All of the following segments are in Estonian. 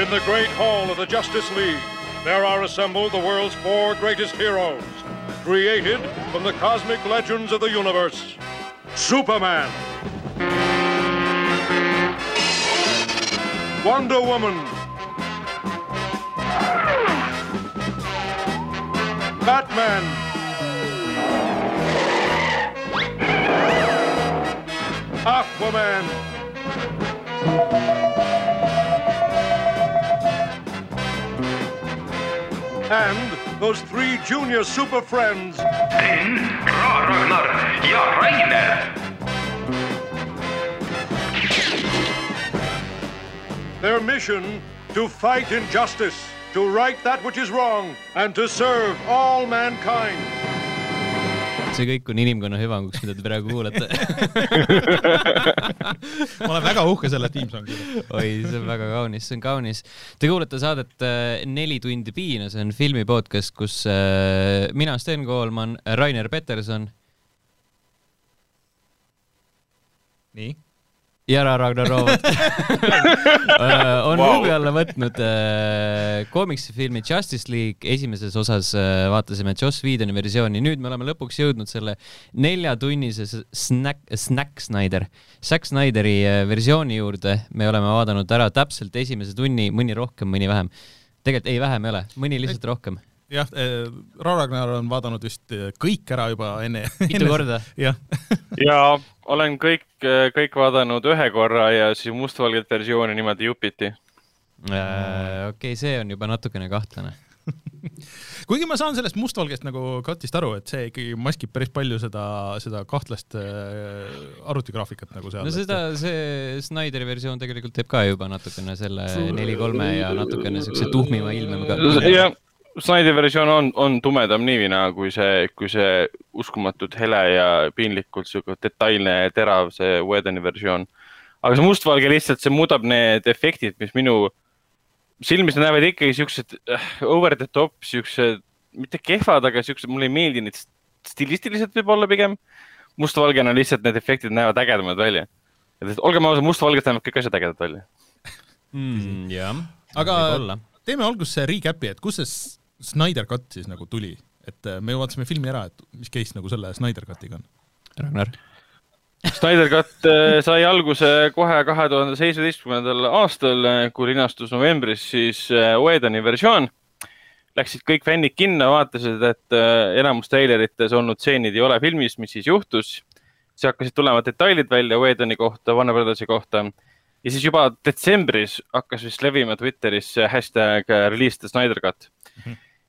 In the great hall of the Justice League, there are assembled the world's four greatest heroes, created from the cosmic legends of the universe. Superman. Wonder Woman. Batman. Aquaman. And those three junior super friends. Ra Ragnar ja Rainer. Their mission to fight injustice, to right that which is wrong, and to serve all mankind. See kõik on inimkonna hüvanguks, mida te praegu kuulate ma olen väga uhke selle tiimsongi üle. oi, see on väga kaunis, see on kaunis. Te kuulate saadet äh, Neli tundi piina, see on filmi podcast, kus äh, mina, Sten Koolman, Rainer Peterson nii, ja Ra- Ragnar Roovat on Vau. luubi alla võtnud äh, koomiksifilmi Justice League. esimeses osas äh, vaatasime Joss Whedoni versiooni, nüüd me oleme lõpuks jõudnud selle neljatunnise Snack, Snack Snyder, Zack Snyderi äh, versiooni juurde. me oleme vaadanud ära täpselt esimese tunni, mõni rohkem, mõni vähem. tegelikult ei, vähem ei ole, mõni lihtsalt rohkem. jah, Ra Ragnar on vaadanud vist kõik ära juba enne. mitu korda? jah, ja olen kõik, kõik vaadanud ühe korra ja siis mustvalget versiooni niimoodi jupiti. Äh, okei, see on juba natukene kahtlane. kuigi ma saan sellest mustvalgest nagu katist aru, et see ikkagi maskib päris palju seda, seda kahtlast äh, arvutigraafikat nagu seal. no seda, see Snyderi versioon tegelikult teeb ka juba natukene selle neli kolme ja natukene siukse tuhmima ilmega. jah, Snyderi versioon on, on tumedam niivina kui see, kui see uskumatult hele ja piinlikult sihuke detailne ja terav see Whedoni versioon. aga see mustvalge lihtsalt, see muudab need efektid, mis minu silmis näevad ikkagi siuksed äh, over the top, siuksed, mitte kehvad, aga siuksed, mulle ei meeldi need stilistiliselt võib-olla pigem. mustvalgena lihtsalt need efektid näevad ägedamad välja. olgem ausad, mustvalgelt näevad kõik asjad ägedad välja. Mm, jah, aga teeme alguses see recap'i, et kust see Snyder Cut siis nagu tuli, et äh, me vaatasime filmi ära, et mis case nagu selle Snyder Cutiga on. Ragnar. Snyder Cut äh, sai alguse kohe kahe tuhande seitsmeteistkümnendal aastal, kui linastus novembris siis äh, Whedoni versioon. Läksid kõik fännid kinno, vaatasid, et äh, enamus treilerites olnud stseenid ei ole filmis, mis siis juhtus. siis hakkasid tulema detailid välja Whedoni kohta, Warner Brothersi kohta ja siis juba detsembris hakkas vist levima Twitteris hashtag äh, release the Snyder Cut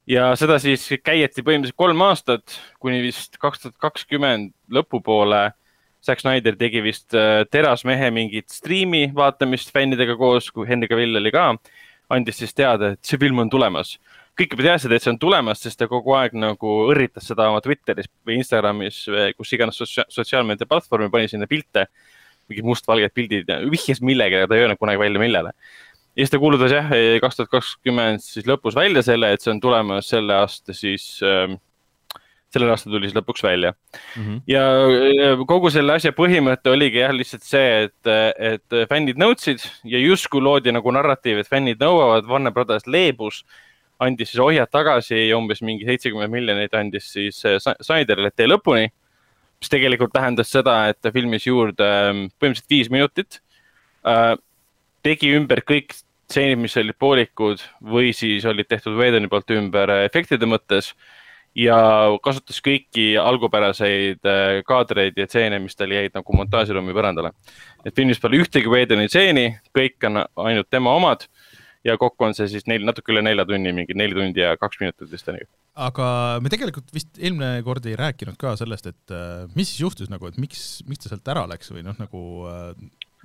ja seda siis käieti põhimõtteliselt kolm aastat, kuni vist kaks tuhat kakskümmend lõpupoole. Zack Snyder tegi vist äh, Terasmehe mingit striimi vaatamist fännidega koos, kui Henry Cavill oli ka, andis siis teada, et see film on tulemas. kõik juba teadsid, et see on tulemas, sest ta kogu aeg nagu õrritas seda oma Twitteris või Instagramis, kus iganes sotsia- sotsiaalmeedia platvormi, pani sinna pilte, mingid mustvalged pildid ja vihjas millegagi, ta ei öelnud kunagi välja, millele ja siis ta kuulutas jah, kaks tuhat kakskümmend siis lõpus välja selle, et see on tulemas selle aasta siis ähm,, sellel aastal tuli siis lõpuks välja mm. -hmm. ja ja kogu selle asja põhimõte oligi jah, lihtsalt see, et, et fännid nõudsid ja justkui loodi nagu narratiiv, et fännid nõuavad, Warner Brothers leebus, andis siis ohjad tagasi ja umbes mingi seitsekümmend miljonit andis siis Sa- Snyderile tee lõpuni. mis tegelikult tähendas seda, et ta filmis juurde ähm, põhimõtteliselt viis minutit äh, tegi ümber kõik stseenid, mis olid poolikud või siis olid tehtud Whedoni poolt ümber äh, efektide mõttes ja kasutas kõiki algupäraseid äh, kaadreid ja stseene, mis tal jäid nagu montaažiruumi põrandale. et filmis pole ühtegi Whedoni stseeni, kõik on ainult tema omad ja kokku on see siis neil natuke üle nelja tunni, mingi neli tundi ja kaks minutit vist oli. aga me tegelikult vist eelmine kord ei rääkinud ka sellest, et äh, mis siis juhtus nagu, et miks, miks ta sealt ära läks või noh, nagu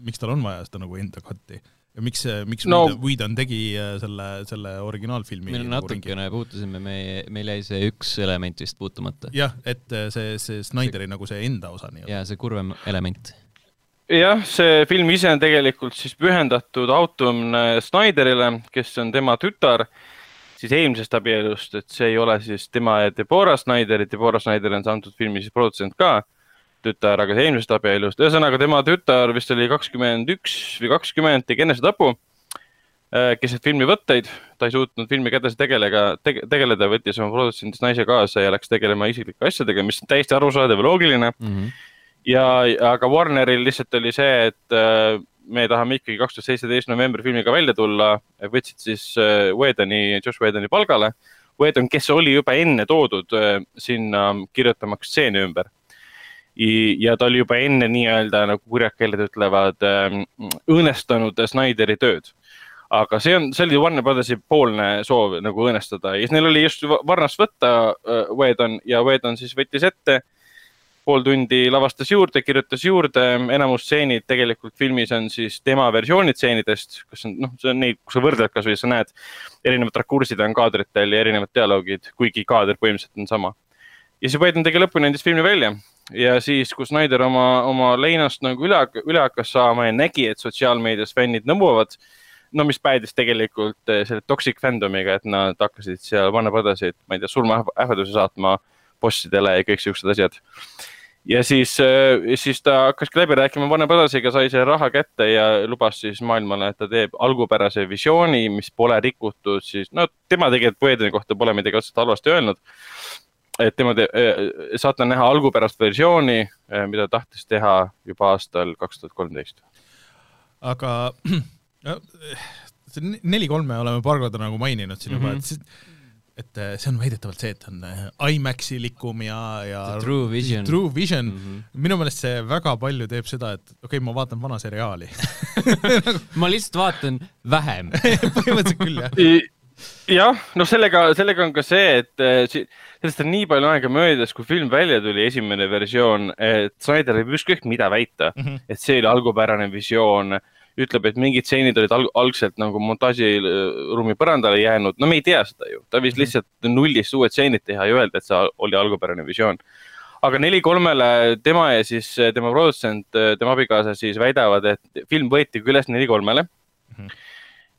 miks tal on vaja seda nagu enda cut'i ja miks, miks No-. Whedon tegi äh, selle, selle originaalfilmi meil nagu natukene puutusime, me, meil jäi see üks element vist puutumata. jah, et äh, see, see Snyderi nagu see enda osa nii-öelda. ja see kurvem element. jah, see film ise on tegelikult siis pühendatud Autumn Snyderile, kes on tema tütar siis eelmisest abielust, et see ei ole siis tema ja Deborah Snyder, Deborah Snyder on see antud filmi siis produtsent ka tütar, aga eelmisest abielust, ühesõnaga tema tütar vist oli kakskümmend üks või kakskümmend, tegi enesetapu. keset filmi võtteid, ta ei suutnud filmiga edasi tegelega tege,, tegeleda, võttis oma produtsendist naise kaasa ja läks tegelema isiklike asjadega, mis on täiesti arusaadav ja loogiline Mhm. ja, aga Warneril lihtsalt oli see, et äh, me tahame ikkagi kaks tuhat seitseteist novembri filmiga välja tulla, võtsid siis äh, Whedoni, Josh Whedoni palgale. Whedon, kes oli juba enne toodud äh, sinna kirjutamaks stseeni ümber. Ja ta oli juba enne nii-öelda nagu kurjakeeled ütlevad, õõnestanud Snyderi tööd aga see on, see oli Warner Brothersi poolne soov nagu õõnestada ja siis neil oli just varnast võtta äh, Whedon ja Whedon siis võttis ette. pool tundi lavastas juurde, kirjutas juurde, enamus stseenid tegelikult filmis on siis tema versioonid stseenidest, kas on noh, see on neid, kui sa võrdled kasvõi sa näed, erinevad rakursid on kaadritel ja erinevad dialoogid, kuigi kaader põhimõtteliselt on sama. ja siis Whedon tegi lõpuni andis filmi välja ja siis, kui Snyder oma, oma leinast nagu üle, üle hakkas saama ja nägi, et sotsiaalmeedias fännid nõuavad no mis päädis tegelikult eh, selle toxic fandom'iga, et nad hakkasid seal Brothersit, ma ei tea, surmaähvardusi saatma bossidele ja kõik siuksed asjad. ja siis, siis ta hakkaski läbi rääkima Brothersiga, sai selle raha kätte ja lubas siis maailmale, et ta teeb algupärase visiooni, mis pole rikutud siis, no tema tegelikult Whedoni kohta pole midagi otseselt halvasti öelnud. Et tema te,, saate näha algupärast versiooni, mida ta tahtis teha juba aastal kaks tuhat kolmteist. aga no, see neli kolme oleme paar korda nagu maininud siin juba mm, -hmm. et see et see on väidetavalt see, et on IMAX-i likum ja, ja The True Vision. True Vision mm. Mhm. -hmm. minu meelest see väga palju teeb seda, et okei okay,, ma vaatan vana seriaali ma lihtsalt vaatan vähem. põhimõtteliselt küll jah. jah, noh, sellega, sellega on ka see, et si- sellest on nii palju aega möödas, kui film välja tuli, esimene versioon, et Snyder võib ükskõik mida väita mm, -hmm. et see oli algupärane visioon. ütleb, et mingid stseenid olid alg algselt nagu montaažiruumi põrandale jäänud, no me ei tea seda ju, ta võis lihtsalt nullist uued stseenid teha ja öelda, et see oli algupärane visioon aga neli kolmele tema ja siis tema produtsent, tema abikaasa siis väidavad, et film võeti küll üles neli kolmele mm. -hmm.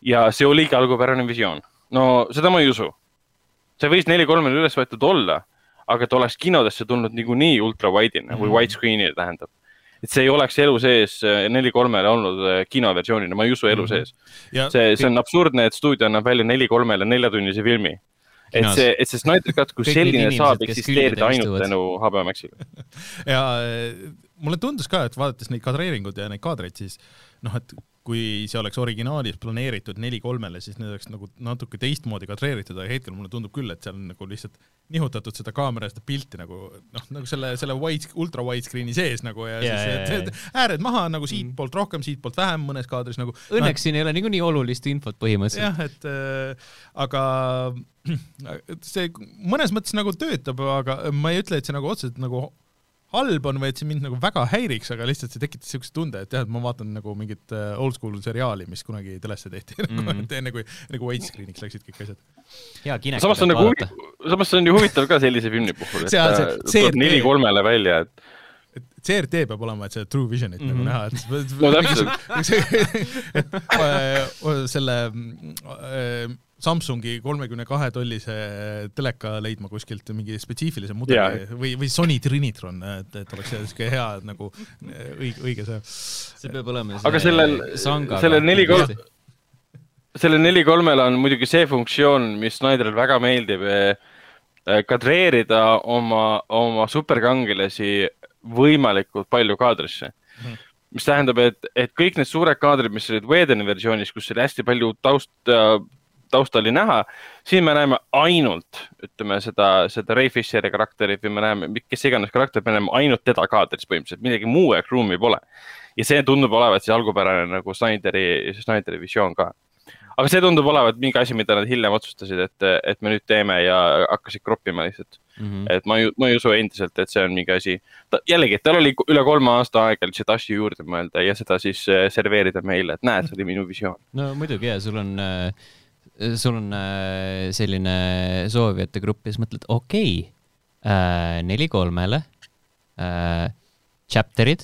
ja see oligi algupärane visioon. No seda ma ei usu. see võis neli kolmele üles võetud olla, aga ta oleks kinodesse tulnud niikuinii ultra wide'ina mm või widescreen'ina tähendab. et see ei oleks elu sees neli kolmele olnud äh, kinoversioonina, ma ei usu elu sees. Ja -hmm. see, see on absurdne, et stuudio annab välja neli kolmele neljatunnise filmi. et see, et see Snyder Cut kui selline saab eksisteerida ainult tänu HBO Maxile. ja äh, mulle tundus ka, et vaadates neid kadreeringuid ja neid kaadreid, siis noh, et kui see oleks originaalis planeeritud neli kolmele, siis need oleks nagu natuke teistmoodi kadreeritud, aga hetkel mulle tundub küll, et seal on nagu lihtsalt nihutatud seda kaamera, seda pilti nagu noh, nagu selle, selle wide, ultra widescreen'i sees nagu ja, Jaa, siis et, et ääred maha nagu siitpoolt rohkem, siitpoolt vähem mõnes kaadris nagu. Õnneks siin ei ole niikuinii olulist infot põhimõtteliselt. jah, et äh, aga see mõnes mõttes nagu töötab, aga ma ei ütle, et see nagu otseselt nagu halb on või et see mind nagu väga häiriks, aga lihtsalt see tekitas siukse tunde, et jah, et ma vaatan nagu mingit äh, old school seriaali, mis kunagi telesse tehti mm. -hmm. enne kui, enne kui widescreen'iks läksid kõik asjad. samas on nagu samas see on ju huvitav ka sellise filmi puhul, et See on see- ta see- tuleb neli kolmele välja, et et CRT peab olema, et see True Visionit mm -hmm. nagu Mhm. näha, et No täpselt. et äh, selle äh, Samsungi kolmekümne kahe tollise teleka leidma kuskilt mingi spetsiifilise mudeli Jaa. või, või Sony Trinitron, et, et oleks siuke hea nagu õige, õige see. see peab olema Aga sellel- sellel neli kolm- sellel neli kolmel on muidugi see funktsioon, mis Snyderil väga meeldib, kadreerida oma, oma superkangelasi võimalikult palju kaadrisse mm. -hmm. mis tähendab, et, et kõik need suured kaadrid, mis olid Whedoni versioonis, kus oli hästi palju taust, tausta oli näha, siin me näeme ainult, ütleme seda, seda Ray Fisheri karakterit või me näeme, kes iganes karakter, me näeme ainult teda kaadris põhimõtteliselt, midagi muu ehk ruumi pole. ja see tundub olevat siis algupärane nagu Snyderi, Snyderi visioon ka aga see tundub olevat mingi asi, mida nad hiljem otsustasid, et, et me nüüd teeme ja hakkasid kroppima lihtsalt mm. -hmm. et ma ei, ma ei usu endiselt, et see on mingi asi. jällegi, tal oli üle kolme aasta aega lihtsalt asju juurde mõelda ja seda siis äh, serveerida meile, et näed, see oli minu visioon. no muidugi ja sul on, sul on äh, selline soovijate grupp ja siis mõtled, okei okay,, neli kolmele, chapter'id,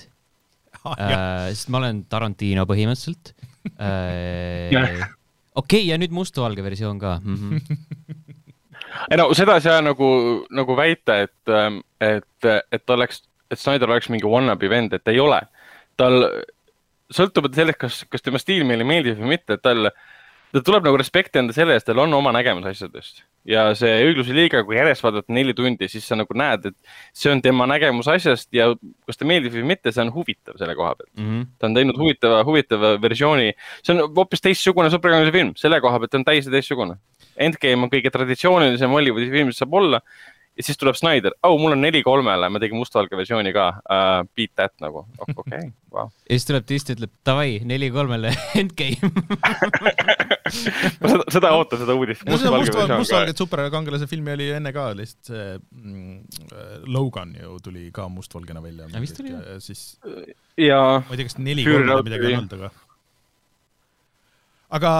sest ma olen Tarantino põhimõtteliselt. okei, ja nüüd mustvalge versioon ka mm. -hmm. ei no seda ei saa nagu, nagu väita, et, et, et ta oleks, et Snyder oleks mingi wannabe vend, et ei ole. tal, sõltuvalt sellest, kas, kas tema stiil meile meeldib või mitte, tal ta tuleb nagu respekti anda selle eest, tal on oma nägemus asjadest ja see õigluse liiga, kui järjest vaadata neli tundi, siis sa nagu näed, et see on tema nägemus asjast ja kas ta meeldib või mitte, see on huvitav selle koha pealt mm. -hmm. ta on teinud huvitava, huvitava versiooni, see on hoopis teistsugune superkangelase film, selle koha pealt on täiesti teistsugune. Endgame on kõige traditsioonilisem Hollywoodi film, mis saab olla ja siis tuleb Snyder, oh, mul on neli kolmele, ma tegin mustvalge versiooni ka uh,, beat that nagu, okei okay,, wow. ja siis tuleb Dist ja ütleb davai, neli kolmele endgame ma seda, seda ootan, seda uudist. mustvalget superkangelase filmi oli enne ka, lihtsalt see mm, Logan ju tuli ka mustvalgena välja. vist tuli jah. siis. jaa. ma ei tea, kas neli kolme midagi on olnud, aga aga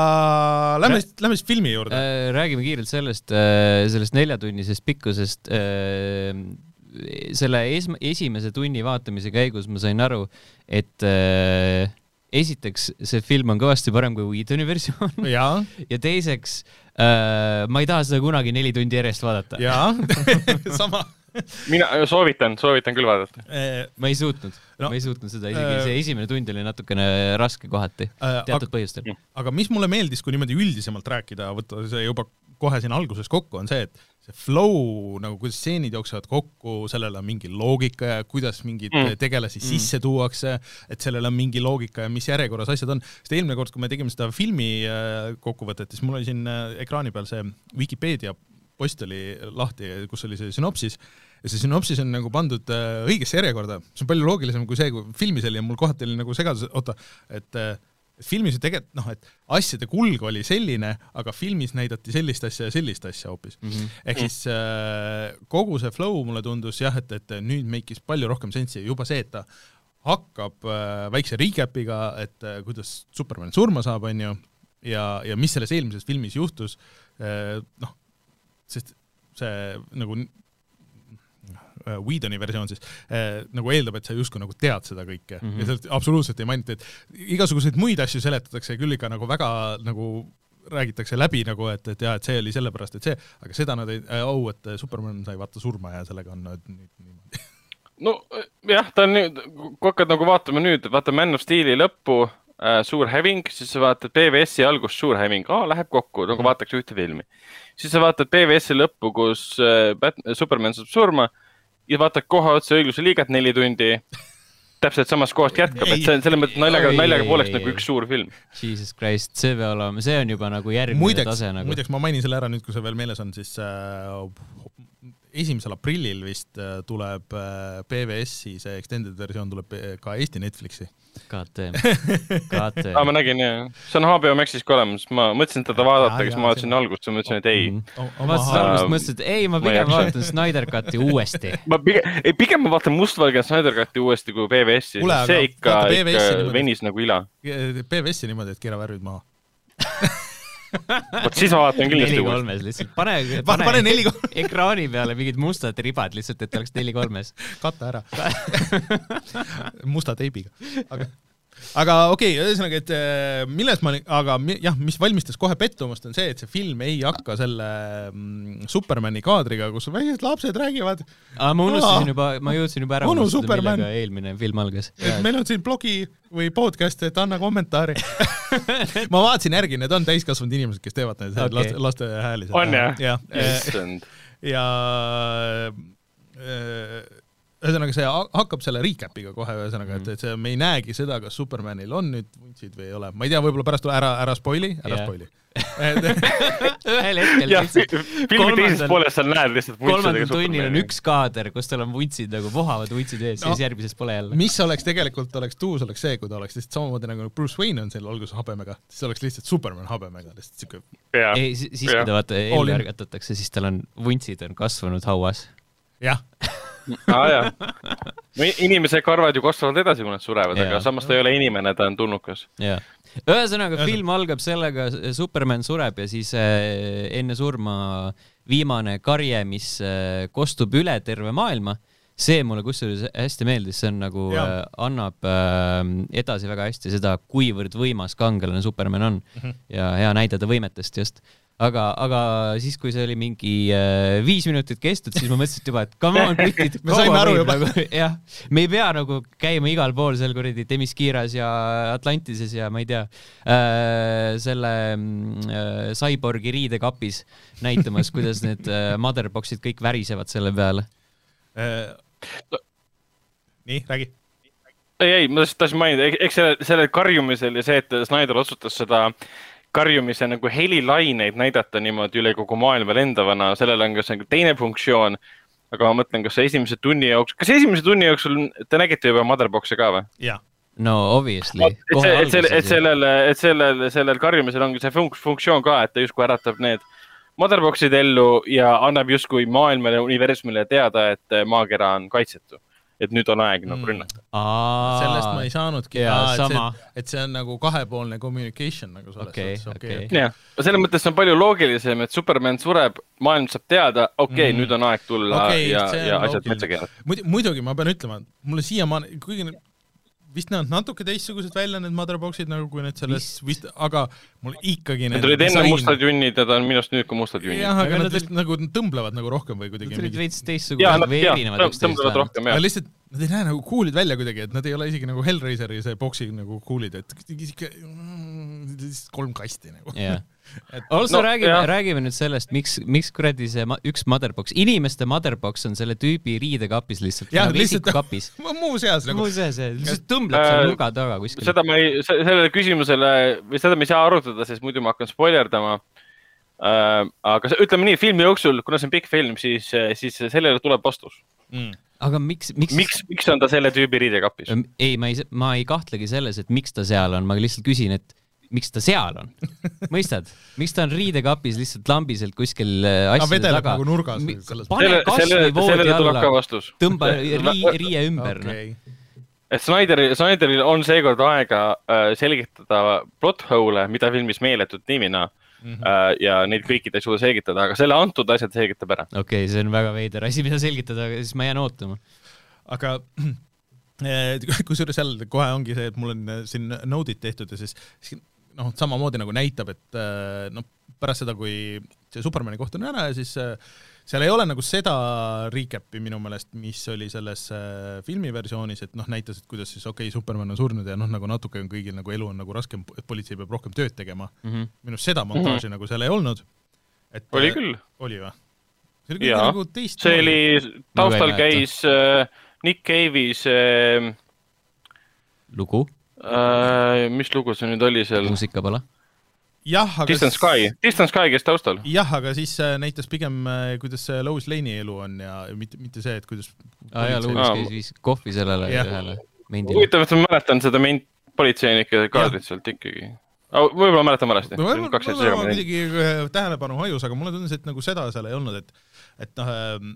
lähme siis, lähme siis filmi juurde äh,. räägime kiirelt sellest äh,, sellest neljatunnisest pikkusest äh,. selle esma, esimese tunni vaatamise käigus ma sain aru, et esiteks see film on kõvasti parem kui Whedoni versioon ja, ja teiseks ma ei taha seda kunagi neli tundi järjest vaadata. jaa sama mina soovitan, soovitan küll vaadata. ma ei suutnud no,, ma ei suutnud seda, isegi see esimene tund oli natukene raske kohati teatud aga, põhjustel. aga mis mulle meeldis, kui niimoodi üldisemalt rääkida, võtta see juba kohe siin alguses kokku, on see, et see flow nagu, kuidas stseenid jooksevad kokku, sellel on mingi loogika ja kuidas mingeid mm. tegelasi mm. sisse tuuakse, et sellel on mingi loogika ja mis järjekorras asjad on. sest eelmine kord, kui me tegime seda filmi kokkuvõtet, siis mul oli siin ekraani peal see Vikipeedia post oli lahti, kus oli see sünopsis ja see sünopsis on nagu pandud äh, õigesse järjekorda, see on palju loogilisem kui see, kui filmis oli ja mul kohati oli nagu segadus, oota, et äh, et filmis ju tegelikult noh, et asjade kulg oli selline, aga filmis näidati sellist asja ja sellist asja hoopis mm. -hmm. ehk siis äh, kogu see flow mulle tundus jah, et, et nüüd make'is palju rohkem sensi, juba see, et ta hakkab äh, väikse recap'iga, et äh, kuidas Superman surma saab, onju, ja, ja mis selles eelmises filmis juhtus äh,, noh, sest see nagu äh, Whedoni versioon siis äh, nagu eeldab, et sa justkui nagu tead seda kõike mm -hmm. ja sealt absoluutselt ei mainita, et igasuguseid muid asju seletatakse küll ikka nagu väga nagu räägitakse läbi nagu, et, et jaa, et see oli sellepärast, et see, aga seda nad ei äh,, au, et Superman sai vaata surma ja sellega on nüüd niimoodi. no jah, ta on nüüd, kui hakkad nagu vaatama nüüd, vaata Man of Steel'i lõppu äh,, suur häving, siis sa vaatad BVS-i algust, suur häving, aa, läheb kokku, nagu vaataks ühte filmi. siis sa vaatad BVS-i lõppu, kus äh, Bat-, Superman saab surma ja vaatad kohe otse õigluse liigat neli tundi täpselt samast kohast jätkab, et see on selles mõttes naljaga, naljaga pooleks nagu üks suur film. Jesus Christ, see peab olema, see on juba nagu järgmine muideks, tase nagu. muideks ma mainin selle ära nüüd, kui see veel meeles on, siis äh, esimesel aprillil vist äh, tuleb äh, PBS-i see extended versioon tuleb äh, ka Eesti Netflixi. KTM, KTM. aa, ma nägin jah, see on HBO Maxis ka olemas, ma mõtlesin teda vaadata, aga siis ma vaatasin algust ja mõtlesin, et ei mm. -hmm. ma vaatasin algust, mõtlesin, et ei, ma pigem vaatan Snyder Cut'i uuesti. ma pigem, ei pigem ma vaatan mustvalge Snyder Cut'i uuesti kui PBS-i, see ikka, ikka venis nagu ila. PBS-i niimoodi, et keera värvid maha vot siis ma vaatan kindlasti neli kolmes lihtsalt, pane, pane, pane neli kolmes. ekraani peale mingid mustad ribad lihtsalt, et oleks neli kolmes. kata ära musta teibiga. aga aga okei okay,, ühesõnaga, et äh, milles ma, aga jah, mis valmistas kohe pettumust, on see, et see film ei hakka selle mm, Supermani kaadriga, kus väiksed lapsed räägivad. ma unustasin juba, ma jõudsin juba ära unustada, millega eelmine film algas. et meil on siin blogi või podcast, et anna kommentaari ma vaatasin järgi, need on täiskasvanud inimesed, kes teevad neid okay. laste, laste hääli. on jah? jah. ja, ja äh, ühesõnaga, see hakkab selle recap'iga kohe, ühesõnaga, et, et see, me ei näegi seda, kas Supermanil on nüüd vuntsid või ei ole, ma ei tea, võib-olla pärast ära, ära spoil'i, ära yeah. spoil'i ühel hetkel lihtsalt filmi teises pooles sa näed lihtsalt kolmandal tunnil on üks kaader, kus tal on vuntsid nagu vohavad vuntsid ees no,, siis järgmises pole jälle. mis oleks tegelikult, oleks tuus, oleks see, kui ta oleks lihtsalt samamoodi nagu Bruce Wayne on seal alguses habemega, siis oleks lihtsalt Superman habemega, lihtsalt siuke. ei, siis kui ta vaata ellu ärgatatakse, siis tal on vuntsid on kasvanud hauas. jah aa jaa. inimese karvad ju kasvavad edasi, kui nad surevad, aga samas ta ei ole inimene, ta on tulnukas. jah. ühesõnaga, film algab sellega, Superman sureb ja siis äh, enne surma viimane karje, mis äh, kostub üle terve maailma see mulle kusjuures hästi meeldis, see on nagu ja. äh, annab äh, edasi väga hästi seda, kuivõrd võimas kangelane Superman on mm -hmm. ja hea näide ta võimetest just aga, aga siis, kui see oli mingi äh, viis minutit kestnud, siis ma mõtlesin juba, et come on, britid. Me saime aru juba. nagu. jah, me ei pea nagu käima igal pool seal kuradi Themysciras ja Atlantises ja ma ei tea äh,, selle äh, Cyborgi riidekapis näitamas, kuidas need äh, motherbox'id kõik värisevad selle peale. Äh, nii, räägi. ei, ei, ma tahtsin mainida, eks sellel, sellel karjumisel ja see, et Snyder otsustas seda karjumise nagu helilaineid näidata niimoodi üle kogu maailma lendavana, sellel on ka see nagu teine funktsioon. aga ma mõtlen, kas esimese tunni jooksul, kas esimese tunni jooksul te nägite juba Motherbox'e ka või? jaa, no obviously. et see, et selle, et sellel, et sellel, sellel karjumisel ongi see funk-, funktsioon ka, et ta justkui äratab need Motherbox'id ellu ja annab justkui maailmale, universumile teada, et maakera on kaitsetu. Et nüüd on aeg nagu Mm. rünnata. sellest ma ei saanudki. Sama. et see on nagu kahepoolne communication nagu selles Okei, suhtes, okei okei. okei. jah, selles mõttes on palju loogilisem, et Superman sureb, maailm saab teada, okei okay, mm., nüüd on aeg tulla okay, ja, ja asjad metsa keerata. muidu, muidugi ma pean ütlema, mulle siiamaani, kuigi vist näevad natuke teistsugused välja, need motherbox'id nagu kui need selles vist, aga mul ikkagi Need olid enne mustad junnid ja ta on minust nüüd ka mustad junnid. jah, aga Aga nad nad vist nagu tõmblevad nagu rohkem või kuidagi Nad olid mingid veits ja teistsugused nad, või ja erinevad üksteisest vähemalt. rohkem aga jah. lihtsalt nad ei näe nagu cool'id välja kuidagi, et nad ei ole isegi nagu Hellraiseri see boksi nagu cool'id, et siuke mm, lihtsalt kolm kasti nagu. jah. et Also No, räägime räägime nüüd sellest, miks, miks kuradi see ma, üks motherbox, inimeste motherbox on selle tüübi riidekapis lihtsalt, Jah, nagu lihtsalt- isikukapis. muuseas nagu muuseas, see lihtsalt tõmbleb seal Äh, nurga taga kuskil. seda ma ei, sellele küsimusele või seda me ei saa arutada, sest muidu ma hakkan spoilerdama äh,. aga ütleme nii, filmi jooksul, kuna see on pikk film, siis, siis sellele tuleb vastus. mm.. aga miks, miks, miks, miks on ta selle tüübi riidekapis? ei, ma ei, ma ei kahtlegi selles, et miks ta seal on, ma lihtsalt küsin, et miks ta seal on, mõistad, miks ta on riidekapis lihtsalt lambiselt kuskil äh, asjade vedeleb taga nagu pane selle, kasvõi selle, voodi alla, vastus. tõmba rii, riie ümber okay., okei. et Snyderi, Snyderil on seekord aega äh, selgitada plot hole'e, mida filmis meeletult nimina Mhm. äh, ja neid kõiki ta ei suuda selgitada, aga selle antud asja ta selgitab ära. okei okay,, see on väga veider asi, mida selgitada, aga siis ma jään ootama. aga kusjuures jälle kohe ongi see, et mul on siin node'id tehtud ja siis siis noh, samamoodi nagu näitab, et eh, noh, pärast seda, kui see Supermani koht on ära ja siis eh, seal ei ole nagu seda recap'i minu meelest, mis oli selles eh, filmiversioonis, et noh, näitas, et kuidas siis okei okay,, Superman on surnud ja noh, nagu natuke on kõigil nagu elu on nagu raskem, et politsei peab rohkem tööd tegema. Mhm. minu arust seda montaaži mm -hmm. nagu seal ei olnud. et oli küll, oli või? see oli kuidagi nagu teist see oli, taustal käis äh, Nick Cave'i see lugu, äh,, mis lugu see nüüd oli seal? muusika pole. jah, aga Distant Sky, Distant Sky käis taustal. jah, aga siis äh, näitas pigem, kuidas see Lois Lane'i elu on ja mitte, mitte see, et kuidas aa jaa, Aa, käis viis kohvi sellele Jah. ühele mendile. huvitav, et ma mäletan seda ment-, politseinike kaadrit sealt ikkagi. võib-olla mäletan valesti. no võib-olla muidugi äh, tähelepanu hajus, aga mulle tundus, et nagu seda seal ei olnud, et et noh et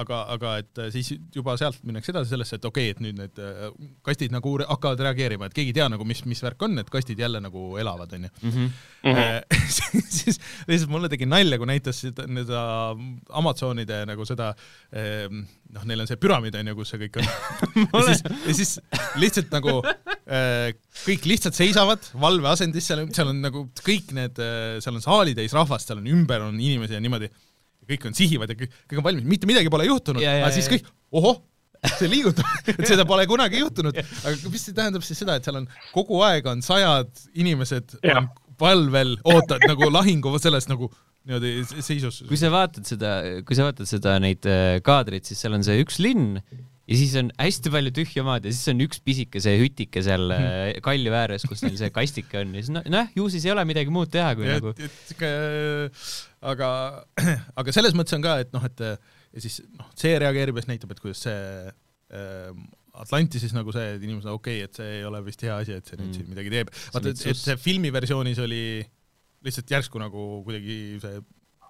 aga, aga et äh, siis juba sealt minnakse edasi sellesse, et okei okay,, et nüüd need äh, kastid nagu hakkavad reageerima, et keegi ei tea nagu, mis, mis värk on, et kastid jälle nagu elavad, onju. Mhm. Äh, siis lihtsalt mulle tegi nalja, kui näitas seda, seda Amazonide nagu seda ehm, noh, neil on see püramiid onju, kus see kõik on. ja siis, ja siis lihtsalt nagu kõik lihtsalt seisavad valveasendis, seal seal on nagu kõik need, seal on saalitäis rahvast, seal on ümber on inimesi ja niimoodi. Kõik on sihivad ja kõik, kõik on valmis, mitte midagi pole juhtunud, Ja, ja, aga siis ja. kõik, ohoh, see liigutab, et seda pole kunagi juhtunud, aga mis see tähendab siis seda, et seal on kogu aeg on sajad inimesed Jah. on valvel, ootavad nagu lahingu selles nagu niimoodi seisus. kui sa vaatad seda, kui sa vaatad seda neid äh, kaadreid, siis seal on see üks linn ja siis on hästi palju tühja maad ja siis on üks pisike see hütike seal äh, kalju ääres, kus neil see kastike on ja siis noh no,, ju siis ei ole midagi muud teha, kui et, nagu sihuke, aga, aga selles mõttes on ka, et noh, et ja siis noh, see reageerib ja siis näitab, et kuidas see ähm, Atlantises nagu see, et inimesed, okei okay,, et see ei ole vist hea asi, et see nüüd Mm. siin midagi teeb. vaata, et, see filmiversioonis oli lihtsalt järsku nagu kuidagi see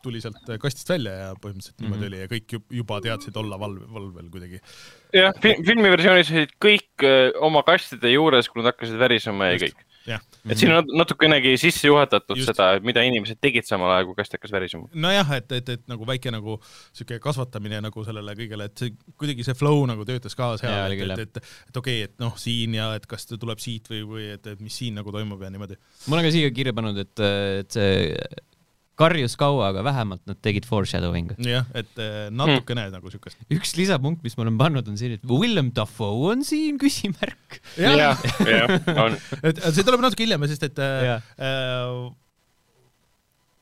tuli sealt kastist välja ja põhimõtteliselt niimoodi oli ja kõik ju- juba teadsid olla valve, valvel kuidagi. jah, filmi versioonis olid kõik öö, oma kastide juures, kui nad hakkasid värisema ja Just. kõik. jah, et siin on natukenegi sisse juhatatud Just. seda, mida inimesed tegid samal ajal, kui kast hakkas värisema. nojah, et, et, et nagu väike nagu sihuke kasvatamine nagu sellele kõigele, et see kuidagi see flow nagu töötas ka seal, et, et, et, et okei okay,, et noh, siin ja et kas ta tuleb siit või, või et, et mis siin nagu toimub ja niimoodi. ma olen ka siia kirja pannud, et, et see karjus kaua, aga vähemalt nad tegid foreshadowing'u. jah, et äh, natukene mm. nagu siukest. üks lisapunkt, mis ma olen pannud, on siin, et Willem Dafoe on siin, küsimärk. jah, jah, on. et see tuleb natuke hiljem, sest et äh, Jah. äh,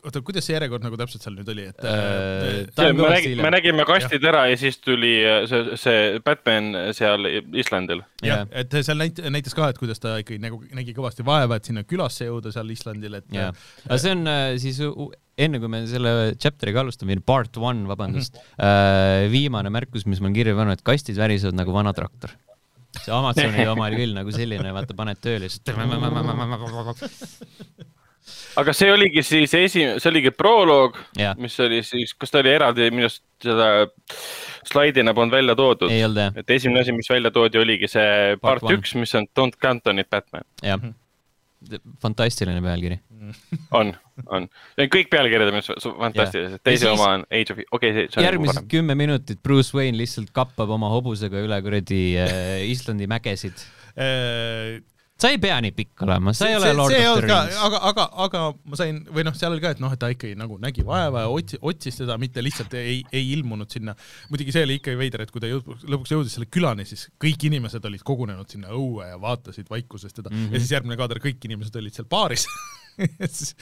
oota, kuidas see järjekord nagu täpselt seal nüüd oli, et Äh, äh, me nägime, me nägime kastid ära ja siis tuli äh, see, see Batman seal Islandil. jah, et seal näit-, näitas ka, et kuidas ta ikkagi nagu nägi kõvasti vaeva, et sinna külasse jõuda seal Islandil, et jah, aga see on äh, siis enne kui me selle chapter'iga alustame, part one, vabandust mm, -hmm. viimane märkus, mis ma olen kirja pannud, et kastid värisevad nagu vana traktor. see Amazoni oma oli küll nagu selline, vaata, paned tööle ja siis aga see oligi siis esi-, see oligi proloog, mis oli siis, kas ta oli eraldi minu arust seda slaidina polnud välja toodud? et esimene asi, mis välja toodi, oligi see Part part üks, mis on Don't Count on it Batman. jah. fantastiline pealkiri. on, on. kõik pealkirjad on su- fantastilised, teise oma on Age of, okei okay,, see on järgmised kümme minutit Bruce Wayne lihtsalt kappab oma hobusega üle kuradi äh, Islandi mägesid. Äh, sa ei pea nii pikk olema, sa ei see, ole Lord see ei of the Rings. aga, aga, aga ma sain või noh, seal oli ka, et noh, et ta ikkagi nagu nägi vaeva ja otsi, otsis teda, mitte lihtsalt ei, ei ilmunud sinna. muidugi see oli ikka veider, et kui ta jõud, lõpuks jõudis selle külani, siis kõik inimesed olid kogunenud sinna õue ja vaatasid vaikuses teda mm Mhm. -hmm. ja siis järgmine kaader, kõik inimesed olid seal baaris siis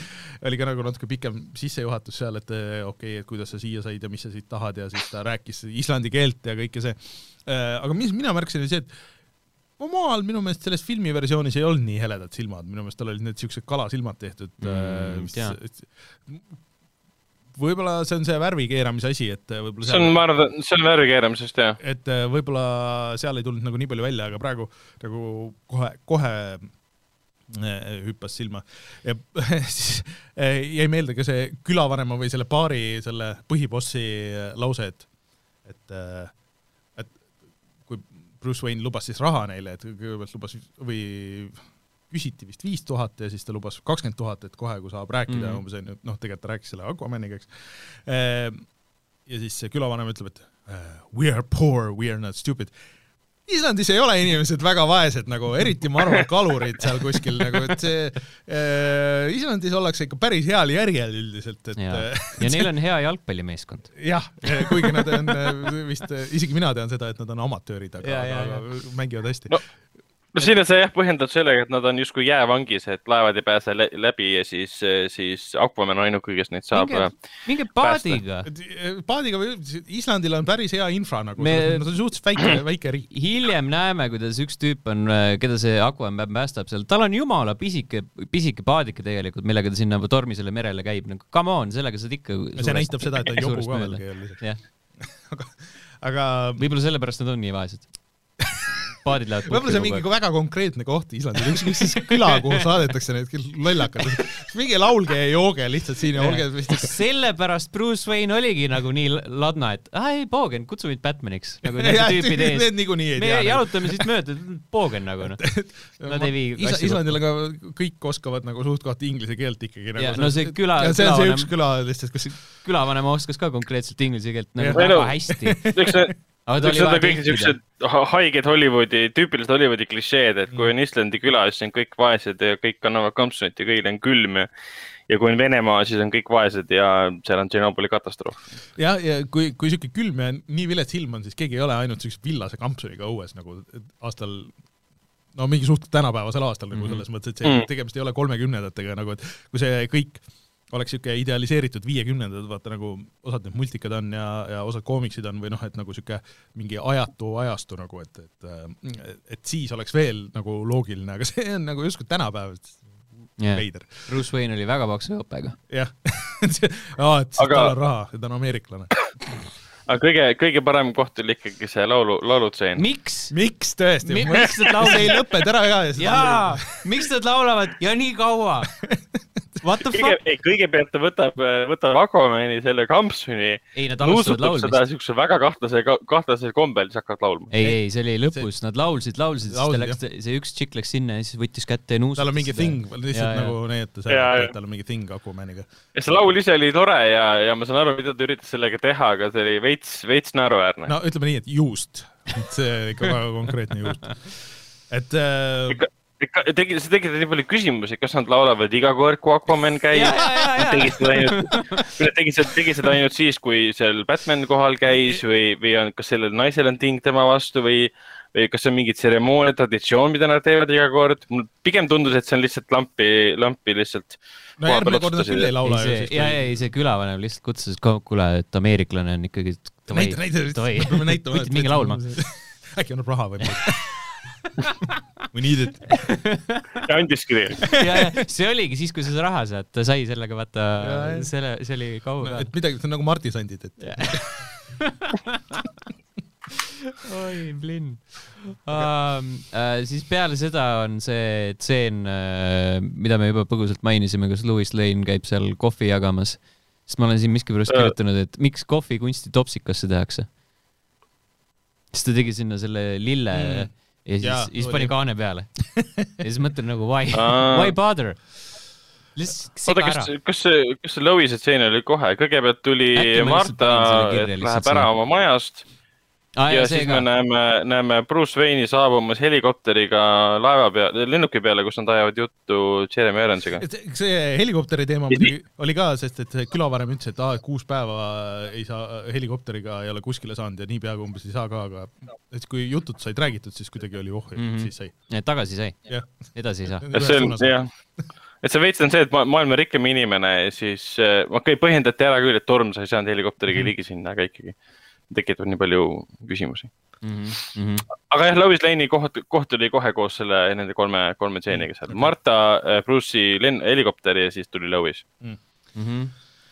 oli ka nagu natuke pikem sissejuhatus seal, et eh, okei okay,, et kuidas sa siia said ja mis sa siit tahad ja siis ta rääkis islandi keelt ja kõike see. aga mis mina märkasin, oli see, et omal minu meelest selles filmiversioonis ei olnud nii heledad silmad, minu meelest tal olid need siuksed kalasilmad tehtud Mm, tea.. võib-olla see on see värvi keeramise asi, et äh, võib-olla see on, ma arvan, see on värvi keeramisest jah. et äh, võib-olla seal ei tulnud nagu nii palju välja, aga praegu nagu kohe, kohe äh, hüppas silma ja siis äh, jäi meelde ka see külavanema või selle baari selle põhibossi äh, lause, et, et, kui Bruce Wayne lubas siis raha neile, et kõigepealt lubas või küsiti vist viis tuhat ja siis ta lubas kakskümmend tuhat, et kohe, kui saab rääkida mm. -hmm. umbes onju, noh, tegelikult ta rääkis selle Aquamaniga, eks. ja siis see külavanem ütleb, et uh, we are poor, we are not stupid. Islandis ei ole inimesed väga vaesed nagu, eriti ma arvan, kalurid seal kuskil nagu, et see äh, Islandis ollakse ikka päris heal järjel üldiselt, et ja äh,, ja neil on hea jalgpallimeeskond. jah, kuigi nad on äh, vist, isegi mina tean seda, et nad on amatöörid, aga, aga mängivad hästi. No, no siin on see jah põhjendatud sellega, et nad on justkui jäävangis, et laevad ei pääse lä- läbi ja siis, siis Aquaman on ainuke, kes neid saab minge, paadiga. et äh, paadiga või Islandil on päris hea infra nagu Me- nad on suhteliselt väike, väike riik. hiljem näeme, kuidas üks tüüp on, keda see Aquaman päästab seal, tal on jumala pisike, pisike paadike tegelikult, millega ta sinna tormisele merele käib, nagu come on, sellega saad ikka. see näitab seda, et ta jobu ka veel jah, aga võib-olla sellepärast nad on nii vaesed. Paadid lähevad võib-olla see on mingi väga konkreetne koht Islandil, üks, üks siis küla, kuhu saadetakse need lollakad. minge laulge ja jooge lihtsalt siin ja olge vist sellepärast Bruce Wayne oligi nagu nii ladna, et aa ei, Bogen, kutsu mind Batmaniks, nagu need Jah, tüübid ees need. niikuinii ei me tea. jalutame siit mööda, Bogen nagu noh. Nad ei vii asju Islandil aga kõik oskavad nagu suht-koht inglise keelt ikkagi nagu. Ja, no see küla- see on see üks küla lihtsalt, kus külavanem oskas ka konkreetselt inglise keelt nagu väga hästi. üks, aga üks oli on kõik siuksed ha- haiged Hollywoodi, tüüpilised Hollywoodi klišeed, et Mm. kui on Islandi küla, siis on kõik vaesed ja kõik kannavad kampsunit ja kõigil on külm ja ja kui on Venemaa, siis on kõik vaesed ja seal on Tšernobõli katastroof. ja, ja kui, kui siuke külm ja nii vilets ilm on, siis keegi ei ole ainult siukse villase kampsuniga õues nagu aastal no mingi suht tänapäevasel aastal nagu Mhm. selles mõttes, et see Mm. tegemist ei ole kolmekümnendatega nagu, et kui see kõik oleks siuke idealiseeritud viiekümnendad, vaata nagu osad need multikad on ja, ja osad koomiksid on või noh, et nagu siuke mingi ajatu ajastu nagu, et, et, et siis oleks veel nagu loogiline, aga see on nagu justkui tänapäev, veider. Bruce Wayne oli väga paksu õppega. jah, et Aga- tal on raha ta on ameeriklane. Aga kõige, kõige parem koht oli ikkagi see laulu, laulutseen. miks? miks tõesti Mi- miks nad see ei lõppenud ära ka jaa, miks nad laulavad ja nii kaua? What the kõige fuck?, ei kõigepealt ta võtab, võtab Aquamani selle kampsuni, ei nad alustavad nuusutab seda laulmist. siukse väga kahtlase, kahtlasel kombel, siis hakkavad laulma. ei, ei, see oli lõpus, nad laulsid, laulsid, siis ta läks, see üks tšikk läks sinna ja siis võttis kätte ja nuusutas. tal on mingi thing, lihtsalt nagu näidata jaa. et tal on mingi thing Aquamaniga. ja see laul ise oli tore ja, ja ma saan aru, mida ta üritas sellega teha, aga see oli veits, veits naeruväärne no.. ütleme nii, et juust, see ikka väga konkreetne juust. et äh, Ikka- tegi, see tekitab nii palju küsimusi, kas nad laulavad iga kord, kui Aquaman käib tegid seda ainult, tegid seda, tegid seda ainult siis, kui seal Batman kohal käis või, või on, kas sellel naisel on ting tema vastu või, või kas see on mingi tseremoonia, traditsioon, mida nad teevad iga kord. mul pigem tundus, et see on lihtsalt lampi, lampi lihtsalt. no järgmine kord nad küll ei laula ju see, ja, ei, see külavanem lihtsalt kutsus, et kuule, et ameeriklane on ikkagi. näita, näita, me peame näitama. võtsid mingi laulma. äkki annab raha või midagi. We need it. ja andiski tegelikult. ja, ja see oligi siis, kui sa seda raha saad, ta sai sellega vaata Ja, ja., selle, see oli kaua ka et. midagi, see on nagu martisandid, et oi, plinn um,. Uh, siis peale seda on see tseen uh,, mida me juba põgusalt mainisime, kus Louis Lane käib seal kohvi jagamas. sest ma olen siin miskipärast Äh. kirjutanud, et miks kohvi kunsti topsikasse tehakse. siis ta tegi sinna selle lille Mm. ja siis siis pani kaane peale. ja siis mõtlen nagu why, Aa. why bother? oota, kas kas see, kas see Loise tseen oli kohe, kõigepealt tuli Äkki Marta läheb ära oma majast ah, ja ja siis see me ka. näeme, näeme Bruce Wayne'i saabumas helikopteriga laeva peale, lennuki peale, kus nad ajavad juttu Jeremy Ironsiga. see- helikopteri teema muidugi oli ka, sest et külavanem ütles, et aa, et kuus päeva ei saa, helikopteriga ei ole kuskile saanud ja nii peaaegu umbes ei saa ka, aga et kui jutud said räägitud, siis kuidagi oli oh, Mhm. siis sai. tagasi sai, jah. edasi ei saa. et see on jah, et see veits on see, et ma- maailma rikkem inimene ja siis äh, okei okay,, põhjendati ära küll, et Torm, sa ei saanud helikopteriga Mhm. ligi sinna, aga ikkagi tekitab nii palju küsimusi. mm. -hmm. aga jah, Lois Lane'i koht, koht oli kohe koos selle nende kolme, kolme tseeniga seal. Marta, Bruce'i lenn-, helikopter ja siis tuli Lois. Mm -hmm.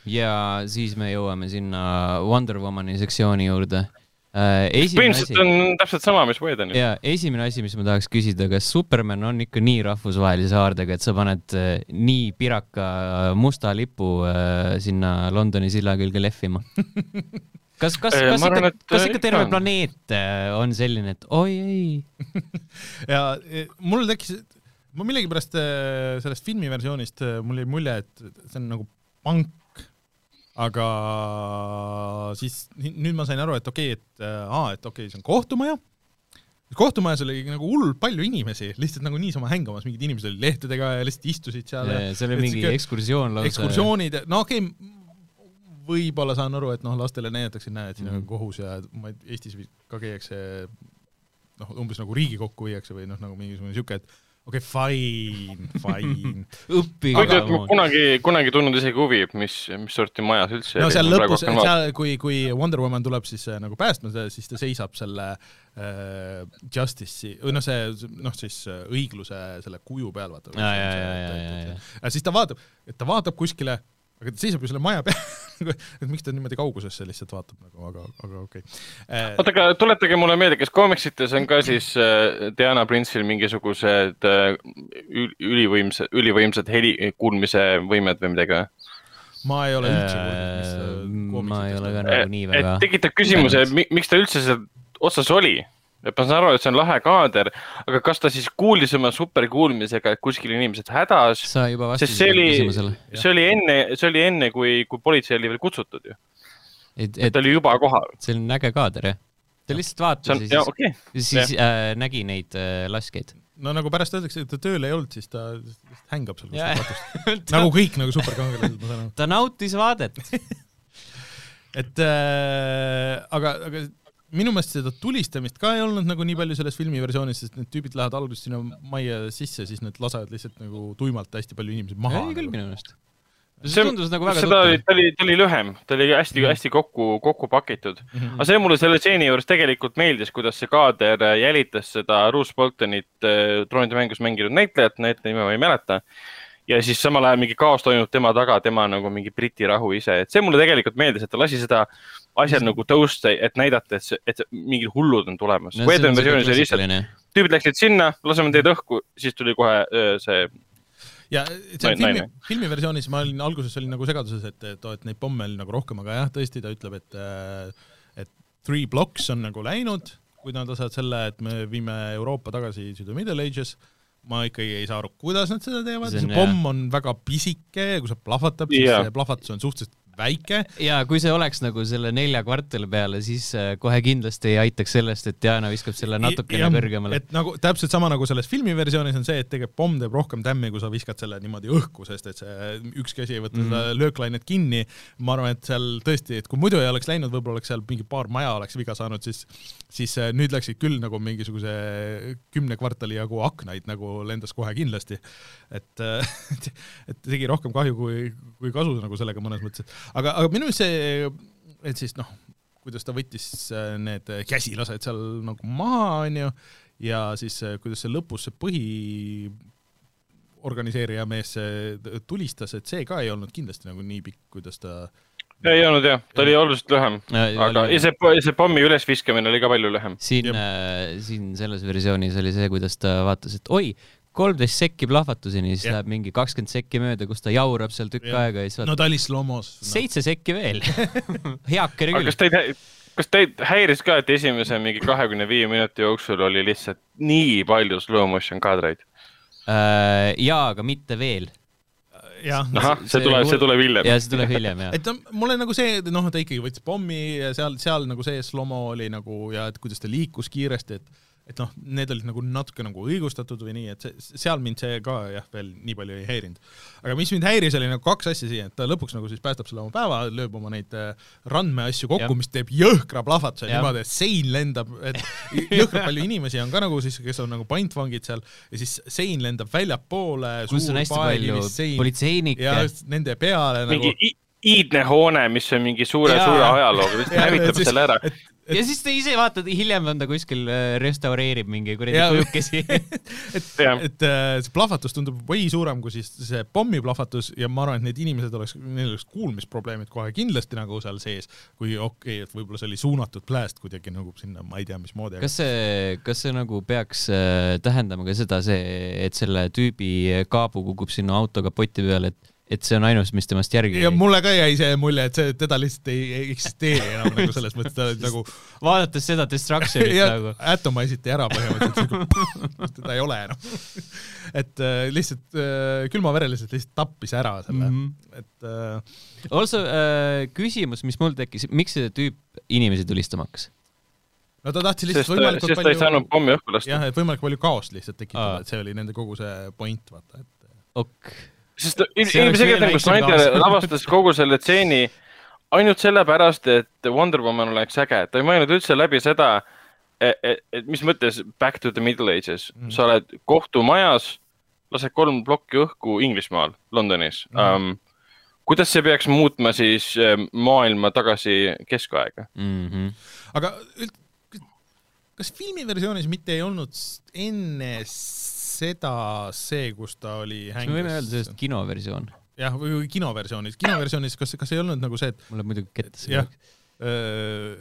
ja siis me jõuame sinna Wonder Womani sektsiooni juurde. asi põhimõtteliselt, on täpselt sama, mis Whedonil. ja esimene asi, mis ma tahaks küsida, kas Superman on ikka nii rahvusvahelise haardega, et sa paned äh, nii piraka musta lipu äh, sinna Londoni silla külge lehvima? kas, kas, Eh, kas ma ikka kas äh, ikka ikka terve on. planeet äh, on selline, et oi ei, ja e, mul tekkis, ma millegipärast äh, sellest filmiversioonist äh, mul jäi mulje, et see on nagu pank, aga siis nüüd ma sain aru, et okei okay,, et äh, aa, et okei okay,, see on kohtumaja. kohtumajas oli nagu hullult palju inimesi, lihtsalt nagu niisama hängamas, mingid inimesed olid lehtedega ja lihtsalt istusid seal. see oli mingi ekskursioon lausa. ekskursioonid, no okei okay,, võib-olla saan aru, et noh, lastele näidatakse, näe, et siin on Mhm. kohus ja ma ei- Eestis ka käiakse noh, umbes nagu Riigikokku viiakse või noh, nagu mingisugune siuke, et okei okay,, fine, fine. õppige kuigi aga... kunagi, kunagi tundnud isegi huvi, mis, mis sorti majas üldse no seal Ma lõpus, seal, kui, kui Wonder Woman tuleb siis äh, nagu päästma, siis ta seisab selle äh, Justice'i või noh, see noh, siis äh, õigluse selle kuju peal, vaata. Ja, ja, ja, ja, ja, ja. ja siis ta vaatab, et ta vaatab kuskile, aga ta seisab ju selle maja peal, et miks ta niimoodi kaugusesse lihtsalt vaatab nagu, aga, aga okei okay. oota, aga tuletage mulle meelde, kas koomiksites on ka siis äh, Diana Prince'il mingisugused äh, ül- ülivõimsad, ülivõimsad heli kuulmise võimed või midagi või? ma ei ole üldse Äh, kuulnud, mis ma ei ole ka nagu nii väga et tekitab küsimuse, miks ta üldse seal otsas oli? Et ma saan aru, et see on lahe kaader, aga kas ta siis kuulis oma superkuulmisega, et kuskil inimesed hädas, sa juba vastasid see oli küsimusele., see oli enne, see oli enne, kui, kui politsei oli veel kutsutud ju. et, et et ta oli juba kohal. see on äge kaader jah. ta lihtsalt vaatas on, ja siis, okei. siis äh, nägi neid äh, laskjaid. no nagu pärast öeldakse, et ta tööl ei olnud, siis ta lihtsalt hängab seal kuskil katust. nagu kõik nagu superkangelased, ma saan aru. ta nautis vaadet. et äh, aga, aga minu meelest seda tulistamist ka ei olnud nagu nii palju selles filmi versioonis, sest need tüübid lähevad alguses sinna majja sisse, siis nad lasevad lihtsalt nagu tuimalt hästi palju inimesi maha. ei küll minu meelest. see tundus nagu väga seda oli, ta oli, ta oli lühem, ta oli hästi-hästi kokku, kokku pakitud. Mhm. aga see mulle selle stseeni juures tegelikult meeldis, kuidas see kaader äh, jälitas seda Bruce Boltonit, troonide mängus mänginud näitlejat, näitleja nime ma ei mäleta. Ja siis samal ajal mingi kaos toimub tema taga, tema nagu mingi Briti rahu ise, et see mulle tegelikult meeldis, et ta lasi seda asjal nagu tõusta, et näidata, et see, et see- mingid hullud on tulemas no,. Whedoni versioonis oli lihtsalt, tüübid läksid sinna, laseme teid õhku, siis tuli kohe see ja seal Naine. filmi, filmiversioonis ma olin, alguses olin nagu segaduses, et, et, et neid pomme oli nagu rohkem, aga jah, tõesti ta ütleb, et et three blocks on nagu läinud, kui nad lasevad selle, et me viime Euroopa tagasi to the middle ages, ma ikkagi ei saa aru, kuidas nad seda teevad, See pomm on väga pisike ja kui see plahvatab, siis see plahvatus on suhteliselt väike ja kui see oleks nagu selle nelja kvartali peale, siis äh, kohe kindlasti ei aitaks sellest, et Diana viskab selle natukene kõrgemale. et nagu täpselt sama nagu selles filmiversioonis on see, et tegelikult pomm teeb rohkem tämmi, kui sa viskad selle niimoodi õhku, sest et see üks käsi ei võta Mhm. mm -hmm. seda lööklainet kinni. ma arvan, et seal tõesti, et kui muidu ei oleks läinud, võib-olla oleks seal mingi paar maja oleks viga saanud, siis siis äh, nüüd läksid küll nagu mingisuguse kümne kvartali jagu aknaid nagu lendas kohe kindlasti. et, et tegi rohkem kahju kui, kui kasu nagu sellega mõnes mõttes. aga, aga minu meelest see, et siis noh, kuidas ta võttis äh, need käsilased seal nagu maha, onju, ja siis äh, kuidas see lõpus see põhi organiseerija mees see tulistas, et see ka ei olnud kindlasti nagu nii pikk, kuidas ta ei olnud jah, ta oli oluliselt lühem, aga ja see, see pommi ülesviskamine oli ka palju lühem. siin, siin selles versioonis oli see, kuidas ta vaatas, et oi, kolmteist sekki plahvatuseni, siis Jah. läheb mingi kakskümmend sekki mööda, kus ta jaurab seal tükk Jah. aega ja siis no vaatab ta oli slomos no.. seitse sekki veel. heakene küll kas. teid, kas teid häiris ka, et esimese mingi kahekümne viie minuti jooksul oli lihtsalt nii palju slow motion kaadreid? Äh, jaa, aga mitte veel. jah, ahah, see tuleb, see tuleb hiljem. ja see tuleb hiljem jah. et no mulle nagu see, noh, ta ikkagi võttis pommi ja seal, seal nagu see slomo oli nagu ja et kuidas ta liikus kiiresti, et et noh, need olid nagu natuke nagu õigustatud või nii, et see, seal mind see ka jah, veel nii palju ei häirinud. aga mis mind häiris, oli nagu kaks asja siia, et ta lõpuks nagu siis päästab selle oma päeva, lööb oma neid äh, randmeasju kokku mis teeb jõhkra plahvatuse niimoodi, et sein lendab, et jõhkralt palju inimesi on ka nagu siis, kes on nagu pantvangid seal ja siis sein lendab väljapoole, kus on hästi palju politseinikke ja. just nende peale mingi nagu i- iidne hoone, mis on mingi suure, Jaa. suure ajalooga, lihtsalt hävitab et selle ära. ja siis ta ise vaatad, hiljem on ta kuskil äh, restaureerib mingi kuradi kujukesi. et, et äh, see plahvatus tundub või suurem kui siis see pommiplahvatus ja ma arvan, et need inimesed oleks, neil oleks kuulmisprobleemid kohe kindlasti nagu seal sees, kui okei okay,, et võib-olla see oli suunatud pläst kuidagi nagu sinna, ma ei tea, mismoodi. kas see, kas see nagu peaks äh, tähendama ka seda, see, et selle tüübi kaabu kukub sinna auto kapoti peale, et, et see on ainus, mis temast järgi ja mulle ka jäi see mulje, et see, teda lihtsalt ei, ei eksisteeri enam nagu selles mõttes, ta nagu vaadates seda Destructionit ja nagu. atomisiti ära põhimõtteliselt, teda ei ole enam. et äh, lihtsalt äh, külmavereliselt lihtsalt tappis ära selle mm. -hmm. et äh, Also äh, küsimus, mis mul tekkis, miks see tüüp inimesi tulistama hakkas? no ta tahtis lihtsalt sest, võimalikult sest ta ei saanud pommi õhku lasta. jah, et võimalikult palju kaost lihtsalt tekitada et see oli nende kogu see point, vaata, et ok. Sest ilmselgelt nagu Snyder lavastas kogu selle stseeni ainult sellepärast, et Wonder Woman oleks äge, ta ei mõelnud üldse läbi seda, et, et mis mõttes back to the middle ages mm., sa oled kohtumajas, lased kolm plokki õhku Inglismaal, Londonis mm.. Um, kuidas see peaks muutma siis eh, maailma tagasi keskaega? Mm -hmm. aga üld-, kas filmiversioonis mitte ei olnud enne seda see, kus ta oli kas me võime öelda sellest kinoversioon? jah, või kinoversioonis, kinoversioonis, kas, kas ei olnud nagu see, et mul läheb muidugi kette see jah,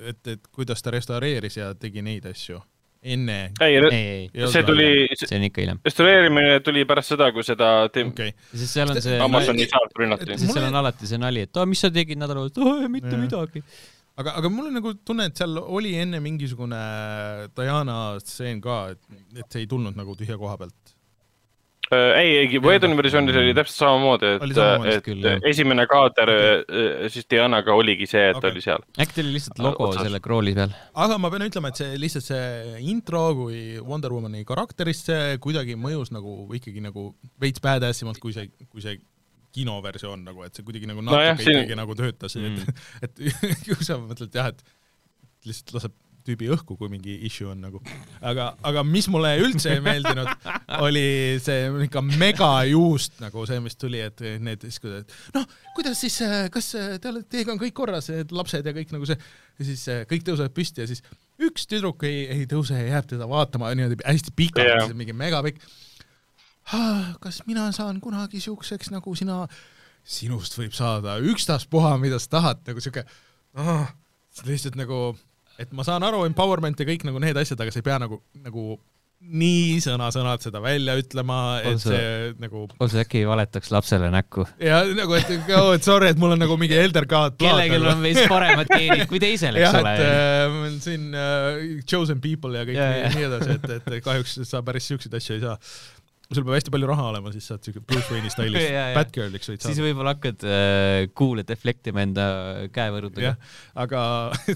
et, et kuidas ta restaureeris ja tegi neid asju enne. ei, ei, ei, Ei see tuli, see on ikka hiljem. restaureerimine tuli pärast seda, kui seda okei okay., sest seal on see, Amazoni saart rünnati. sest seal on alati see nali, et aa, mis sa tegid nädal eest, mitte midagi. aga, aga mul on nagu tunne, et seal oli enne mingisugune Diana stseen ka, et, et see ei tulnud nagu tühja koha pealt. Äh, ei, ei, Wedoni versioonis oli täpselt samamoodi, et, samamoodi et küll, jah. esimene kaader okay. siis Dianaga oligi see, et okay. oli seal. äkki ta oli lihtsalt logo Otsas. selle krooli peal. aga ma pean ütlema, et see lihtsalt see intro kui Wonder Womani karakterisse kuidagi mõjus nagu ikkagi nagu veits badass imalt kui see, kui see kinoversioon nagu, et see kuidagi nagu natuke no, siin- ikkagi nagu töötas mm. et, et kui sa mõtled jah, et lihtsalt laseb tüübi õhku, kui mingi issue on nagu, aga, aga mis mulle üldse ei meeldinud, oli see ikka megajuust nagu see, mis tuli, et need siis, noh, kuidas siis, kas te olete, teiega on kõik korras, need lapsed ja kõik nagu see, ja siis äh, kõik tõusevad püsti ja siis üks tüdruk ei, ei tõuse ja jääb teda vaatama niimoodi hästi pikalt yeah., mingi megapikk. Kas mina saan kunagi siukseks nagu sina, sinust võib saada ükstaspuha, mida sa tahad, nagu siuke oh,, lihtsalt nagu, et ma saan aru, empowerment ja kõik nagu need asjad, aga sa ei pea nagu, nagu nii sõna-sõnalt seda välja ütlema, et see- see nagu otse äkki valetaks lapsele näkku. ja nagu, et oh, et sorry, et mul on nagu mingi elder god kellelgi on veits paremad geenid kui teisel, eks jah, ole et. äh, siin äh, chosen people ja kõik Ja, ja, ja. nii, nii edasi, et, et kahjuks sa päris siukseid asju ei saa. Sul peab hästi palju raha olema, siis saad siuke Bruce Wayne'i stailis. Batgirliks võid siis saada. võib-olla hakkad äh, kuule deflektima enda käevõrudega aga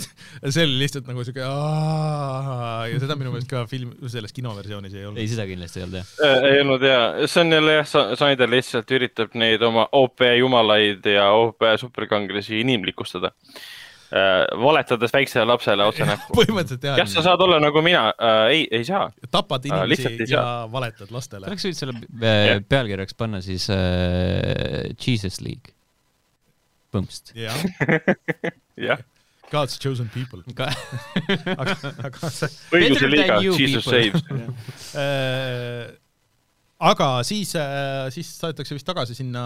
see oli lihtsalt nagu siuke aa- ja seda minu meelest ka film, selles kinoversioonis ei olnud ei, seda kindlasti ei olnud jah. Äh, ei olnud hea, see on jälle jah, Snyder lihtsalt üritab neid oma OP jumalaid ja OP superkangelasi inimlikustada. Valetades väiksele lapsele otse näkku. põhimõtteliselt jah jah, sa saad olla nagu mina äh,, ei, ei saa. tapad lihtsalt inimesi ei ja valetad lastele. oleks võinud selle äh, pealkirjaks panna siis äh, Jesus League. põmpst. jah, jah, God's chosen people. aga, aga see õiguse liiga Jesus people. saves. äh, aga siis, siis saadetakse vist tagasi sinna,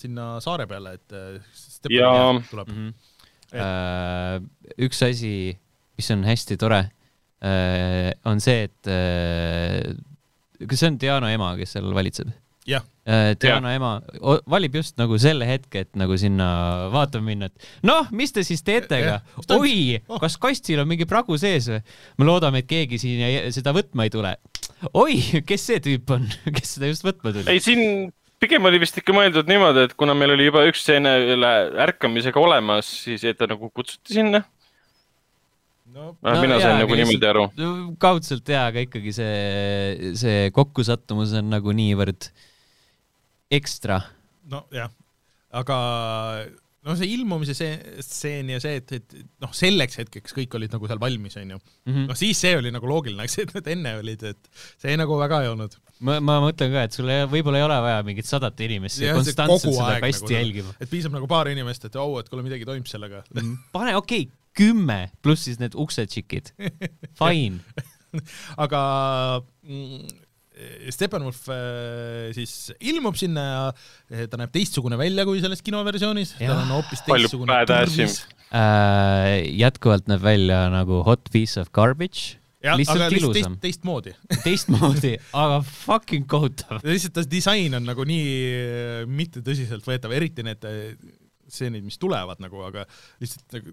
sinna saare peale, et äh. Jaa. tuleb. Mhm. Äh, üks asi, mis on hästi tore, on see, et äh, kas see on Diana ema, kes seal valitseb? jah, Diana ema o- valib just nagu selle hetke, et nagu sinna vaatama minna, et noh, mis te siis teete, mis ta- oi oh., kas kastil on mingi pragu sees või? me loodame, et keegi siin seda võtma ei tule. oi, kes see tüüp on, kes seda just võtma tuli? ei, siin pigem oli vist ikka mõeldud niimoodi, et kuna meil oli juba üks stseen üle ärkamisega olemas, siis et ta nagu kutsuti sinna. no No, mina sain nagu niimoodi aru. kaudselt jaa, aga ikkagi see, see kokkusattumus on nagu niivõrd ekstra. nojah, aga no see ilmumise see stseen ja see, et, et noh, selleks hetkeks kõik olid nagu seal valmis, onju. Mhm. noh, siis see oli nagu loogiline, see, et need enne olid, et see nagu väga ei olnud. ma, ma mõtlen ka, et sul võib-olla ei ole vaja mingit sadat inimest siia konstantselt seda kasti nagu, jälgima. et piisab nagu paar inimest, et au, et kuule midagi toimub sellega. pane, okei okay,, kümme pluss siis need uksetšikid. Fine. aga mm, Steppenwolf äh, siis ilmub sinna ja eh, ta näeb teistsugune välja kui selles kinoversioonis, tal on hoopis teistsugune turvis. Äh, jätkuvalt näeb välja nagu hot piece of garbage. Jah, lihtsalt aga lihtsalt ilusam teist,. teistmoodi teistmoodi, aga fucking kohutav. lihtsalt ta disain on nagu nii äh, mitte tõsiseltvõetav, eriti need stseenid, mis tulevad nagu, aga lihtsalt nagu,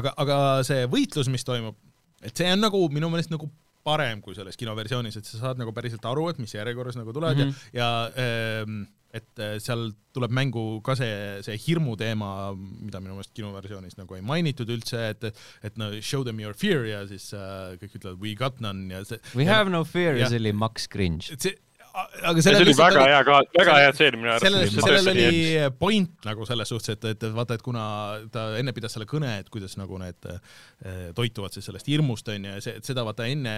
aga, aga see võitlus, mis toimub, et see on nagu minu meelest nagu parem kui selles kinoversioonis, et sa saad nagu päriselt aru, et mis järjekorras nagu tulevad mm Mhm. -hmm. ja, ja ähm, et äh, seal tuleb mängu ka see, see hirmu teema, mida minu meelest kinoversioonis nagu ei mainitud üldse, et et no show them your fear ja siis äh, kõik ütlevad we got none ja see We have no fear ja see oli Max Cringe. see, aga see oli väga hea ka, väga hea tseen minu arust. sellel, sellel oli point nagu selles suhtes, et, et vaata, et kuna ta enne pidas selle kõne, et kuidas nagu need eh, toituvad siis sellest hirmust onju ja see, seda vaata enne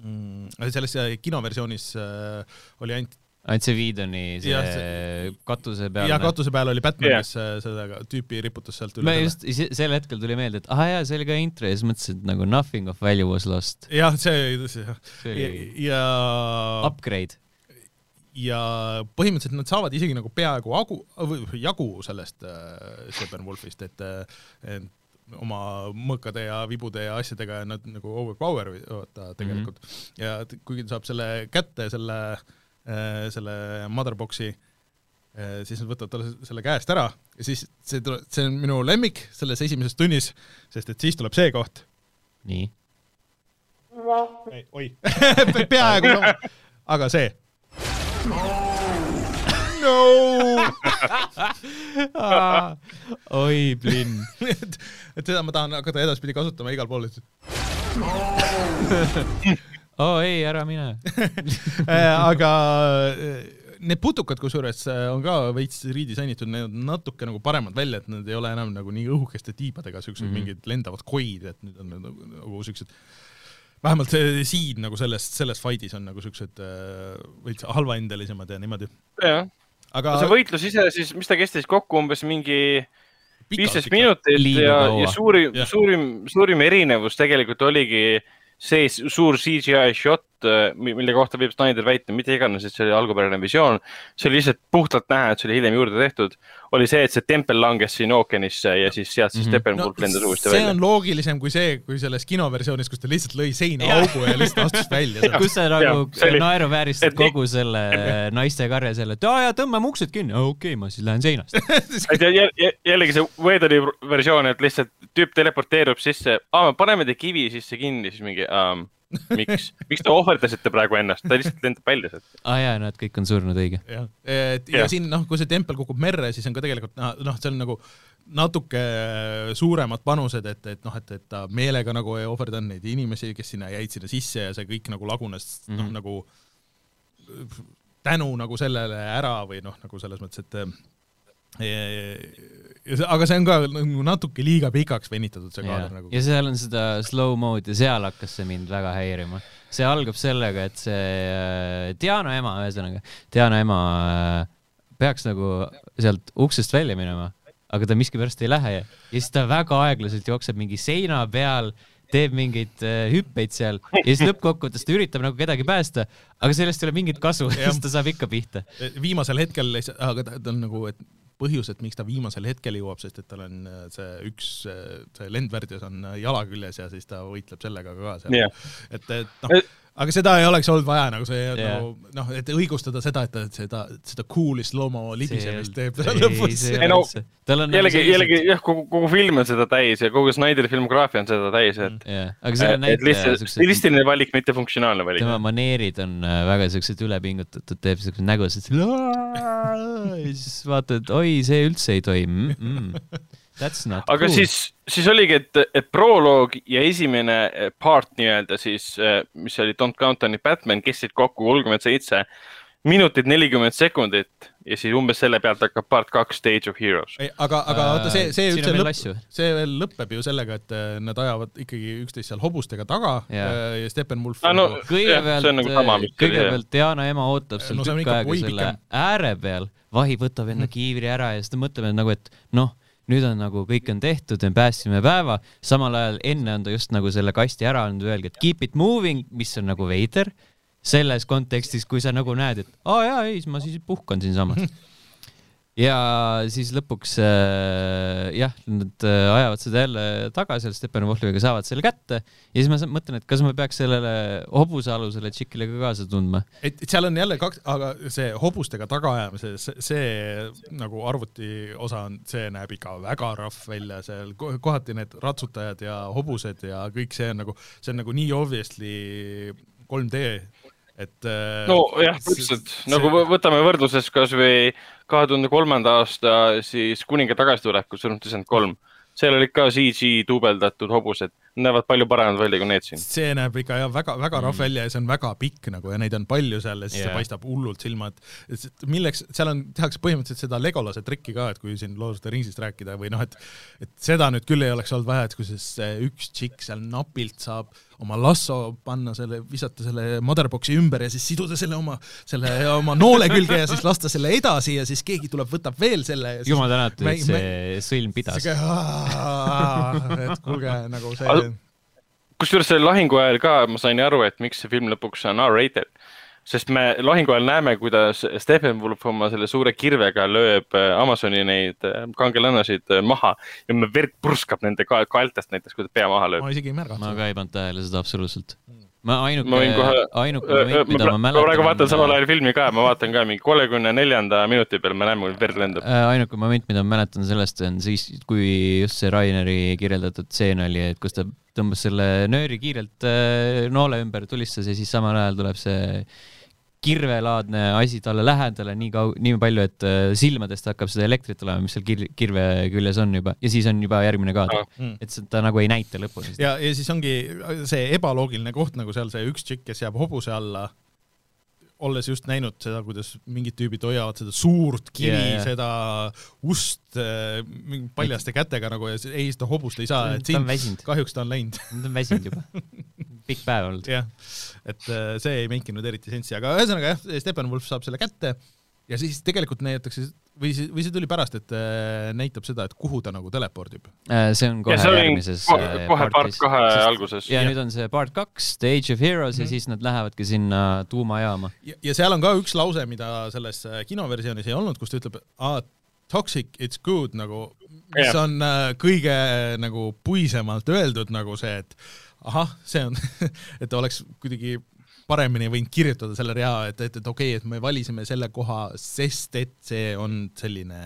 mm, selles kinoversioonis äh, oli ainult ainult see Whedoni see Jah, katuse peal. ja katuse peal oli Batman Jah. yeah., kes äh, seda tüüpi riputas sealt üle me. just se- sel hetkel tuli meelde, et ah jaa, see oli ka intro ja siis mõtlesin, et nagu nothing of value was lost. jah, see tõsi jah. see ja, ja upgrade. ja põhimõtteliselt nad saavad isegi nagu peaaegu agu, jagu sellest äh, Steppenwolfist, et, äh, et oma mõõkade ja vibude ja asjadega ja nad nagu overpower vaata tegelikult mm -hmm. ja kuigi ta saab selle kätte, selle äh,, selle motherbox'i äh, siis nad võtavad talle selle käest ära ja siis see tuleb, see on minu lemmik selles esimeses tunnis, sest et siis tuleb see koht, nii. oi, peaaegu sama, aga see. no oi, Blinn. et, et seda ma tahan hakata edaspidi kasutama igal pool, et oo ei, ära mine. Äh, aga äh, need putukad kusjuures äh, on ka veits redisainitud, need on natuke nagu paremad välja, et nad ei ole enam nagu nii õhukeste tiibadega, siuksed mm. -hmm. mingid lendavad koid, et nüüd on need nagu, nagu siuksed vähemalt see siin nagu selles, selles fight'is on nagu siuksed äh, veits halvaendelisemad ja niimoodi. aga see võitlus ise siis, mis ta kestis kokku umbes mingi viisteist minutit Liiga ja, ja suurim suurim, suurim erinevus tegelikult oligi see s- suur CGI shot, mille kohta võib Snyder väita, mida iganes, et see oli algupärane visioon. see oli lihtsalt puhtalt näha, et see oli hiljem juurde tehtud, oli see, et see tempel langes siin ookeanisse ja siis sealt siis Mhm. Steppenwolf lendas uuesti see välja on. loogilisem kui see, kui selles kinoversioonis, kus ta lihtsalt lõi seina augu ja lihtsalt astus välja. kus sa nagu see naeruvääristad kogu selle naistekarja selle, et aa jaa, tõmbame uksed kinni, okei okay,, ma siis lähen seinast. et jä- jä- jällegi see Wedoni versioon, et lihtsalt tüüp teleporteerub sisse, aa, me paneme ta kivi sisse kinni, siis mingi um, miks, miks te ohverdasite praegu ennast, ta lihtsalt lendab välja sealt. aa ah, jaa, nad kõik on surnud, õige. jah, et ja Jah. siin noh, kui see tempel kukub merre, siis on ka tegelikult noh, noh, see on nagu natuke suuremad panused, et, et noh, et, et ta meelega nagu ei ohverdanud neid inimesi, kes sinna jäid sinna sisse ja see kõik nagu lagunes mm -hmm. noh, Mhm. nagu tänu nagu sellele ära või noh, nagu selles mõttes, et eh, aga see on ka nagu natuke liiga pikaks venitatud, see ja kaader nagu. ja seal on seda slow mode'i ja seal hakkas see mind väga häirima. see algab sellega, et see äh, Diana ema, ühesõnaga, Diana ema äh, peaks nagu sealt uksest välja minema, aga ta miskipärast ei lähe ja siis ta väga aeglaselt jookseb mingi seina peal, teeb mingeid äh, hüppeid seal ja siis lõppkokkuvõttes ta üritab nagu kedagi päästa, aga sellest ei ole mingit kasu, sest ta saab ikka pihta. viimasel hetkel aga ta on nagu, et põhjus, et miks ta viimasel hetkel jõuab, sest et tal on äh, see üks, see lendvärdjas on äh, jala küljes ja siis ta võitleb sellega ka seal Jah. et, et noh, aga seda ei oleks olnud vaja nagu see yeah. nagu noh, et õigustada seda, et ta seda, seda cool'i slow-mo libisemist teeb ei, lõpus. Ei no, nagu jällegi, jällegi jah, kogu, kogu film on seda täis ja kogu Snyderi filmograafia on seda täis, et jah, aga seal on et näitleja lihtsalt siuksed, stiilistiline valik, mitte funktsionaalne valik. tema maneerid on äh, väga siuksed ülepingutatud, teeb siukseid nägusid, ja siis vaatad, oi, see üldse ei toimi mm. -mm. That's not aga cool. siis, siis oligi, et, et proloog ja esimene eh, part nii-öelda siis, mis oli Don't Count on Batman, kestsid kokku kolmkümmend seitse minutit nelikümmend sekundit ja siis umbes selle pealt hakkab part kaks Stage of Heroes. aga, aga see, see Äh, siin on üldse veel lõpp asju., see veel lõpeb ju sellega, et äh, nad ajavad ikkagi üksteist seal hobustega taga ja, ja Steppenwolf Ah, no, nagu- kõigepealt see on nagu kõigepealt Diana ema ootab seal No see tükk aega selle ääre peal, vahi võtab enda kiivri ära ja siis ta mõtleb et nagu, et noh, nüüd on nagu kõik on tehtud, me päästsime päeva, samal ajal enne on ta just nagu selle kasti ära andnud, öelge, et keep it moving, mis on nagu veider selles kontekstis, kui sa nagu näed, et aa jaa, ei, ma siis puhkan siinsamas. ja siis lõpuks äh, jah, nad äh, ajavad seda jälle taga seal Steppenwolfiga, saavad selle kätte ja siis ma mõtlen, et kas ma peaks sellele hobusealusele tšikile ka kaasa tundma. et seal on jälle kaks, aga see hobustega tagaajamise, see, see nagu arvuti osa on, see näeb ikka väga rahv välja, seal ko- kohati need ratsutajad ja hobused ja kõik see on nagu, see on nagu nii obviously 3D, et äh, nojah, täpselt nagu võ- võtame võrdluses kasvõi kahe tuhande kolmanda aasta siis Kuninga tagasituleku Surnud isand kolm. seal olid ka CG duubeldatud hobused, näevad palju paremad välja kui need siin. see näeb ikka jah, väga-väga rahv välja ja see on väga pikk nagu ja neid on palju seal ja siis yeah. See paistab hullult silma, et milleks, seal on, tehakse põhimõtteliselt seda Legolase trikki ka, et kui siin the Ringsist rääkida või noh, et et seda nüüd küll ei oleks olnud vaja, et kui siis see üks tšikk seal napilt saab oma lasso panna selle, visata selle motherbox'i ümber ja siis siduda selle oma, selle oma noole külge ja siis lasta selle edasi ja siis keegi tuleb, võtab veel selle ja siis jumal tänatud, et see sõlm pidas. et kuulge nagu see kusjuures selle lahingu ajal ka ma sain aru, et miks see film lõpuks on R-rated. sest me lahingu ajal näeme, kuidas Steppenwolf oma selle suure kirvega lööb äh, Amazoni neid äh, kangelannasid äh, maha ja me verd purskab nende ka kaeltest näiteks, kui ta pea maha lööb. ma isegi ei ma märganud. ka ei pannud tähele seda absoluutselt. Ma ainuke Ma võin kohe-, ainuke moment, mida ma ma praegu vaatan samal mäletan. ajal filmi ka, ma vaatan ka mingi kolmekümne neljanda minuti peal, me näeme, kui verd lendab. äh, ainuke moment, mida ma mäletan sellest on siis, kui just see Raineri kirjeldatud stseen oli, et kus ta tõmbas selle nööri kiirelt äh, noole ümber, tulistas ja siis samal ajal tuleb see kirvelaadne asi talle lähedale nii kau-, nii palju, et äh, silmadest hakkab seda elektrit tulema, mis seal kir-, kirve küljes on juba ja siis on juba järgmine kaader Ah. Mm. et ta nagu ei näita lõpuni seda. ja, ja siis ongi see ebaloogiline koht nagu seal see üks tšikk, kes jääb hobuse alla, olles just näinud seda, kuidas mingid tüübid hoiavad seda suurt kivi yeah, seda ust mingi paljaste kätega nagu ja ei, seda hobust ei saa, et siin kahjuks ta on läinud, ta on väsinud juba. pikk päev olnud. jah. et äh, see ei mänginud eriti sensi, aga ühesõnaga jah, Steppenwolf saab selle kätte ja siis tegelikult näidatakse või see, või see tuli pärast, et äh, näitab seda, et kuhu ta nagu telepordib. Äh, see on kohe see järgmises kohe, äh, kohe part kahe alguses. ja nüüd on see part kaks, The Age of Heroes ja Mhm. siis nad lähevadki sinna tuumajaama. ja, ja seal on ka üks lause, mida selles kinoversioonis ei olnud, kus ta ütleb, aa, toxic it's good nagu, mis Jah. on äh, kõige nagu puisemalt öeldud nagu see, et ahah, see on, et oleks kuidagi paremini võinud kirjutada selle rea, et, et, et okei okay,, et me valisime selle koha, sest et see on selline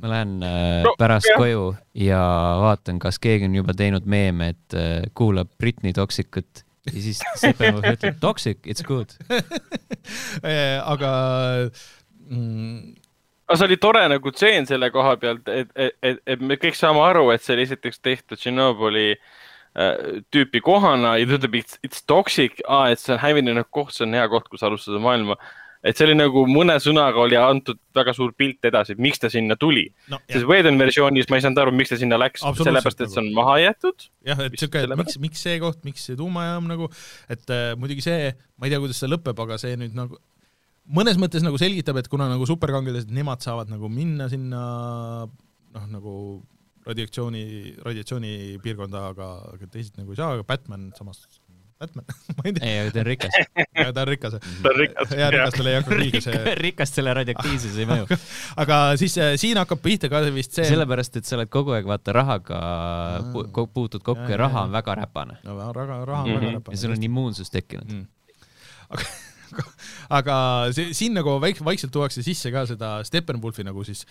ma lähen äh, No, pärast jah. koju ja vaatan, kas keegi on juba teinud meeme, et äh, kuulab Britney Toxicut ja siis Steppenwolf ütleb toxic, it's good. aga mm, aga see oli tore nagu tseen selle koha pealt, et, et, et, et me kõik saame aru, et see oli esiteks tehtud Tšernobõli äh, tüüpi kohana ja ta ütleb it's, toxic, et see on hävinenud koht, see on hea koht, kus alustada maailma. et see oli nagu mõne sõnaga oli antud väga suur pilt edasi, miks ta sinna tuli. no sest jah, Whedoni versioonis ma ei saanud aru, miks ta sinna läks, sellepärast et nagu. see on maha jäetud. jah, et sellepärast. miks, miks see koht, miks see tuumajaam nagu, et äh, muidugi see, ma ei tea, kuidas see lõpeb, aga see nüüd nagu mõnes mõttes nagu selgitab, et kuna nagu superkangelased, nemad saavad nagu minna sinna noh, nagu radiatsiooni, radiatsioonipiirkonda, aga aga teised nagu ei saa, aga Batman samas, Batman, ma ei tea, ei, aga ta on rikas. ta on rikas. ta on rikas. ja rikastele ei hakka kuigi see, rikastele radioaktiivsus ei mõju. aga siis äh, siin hakkab pihta ka vist see sellepärast, et sa oled kogu aeg vaata rahaga pu- ko- puutud kokku ja jaa, raha on väga räpane no raha, raha on Mhm. väga ja räpane sul on immuunsus tekkinud. mm.. aga, aga see, siin nagu väik-, vaikselt tuuakse sisse ka seda Steppenwolfi nagu siis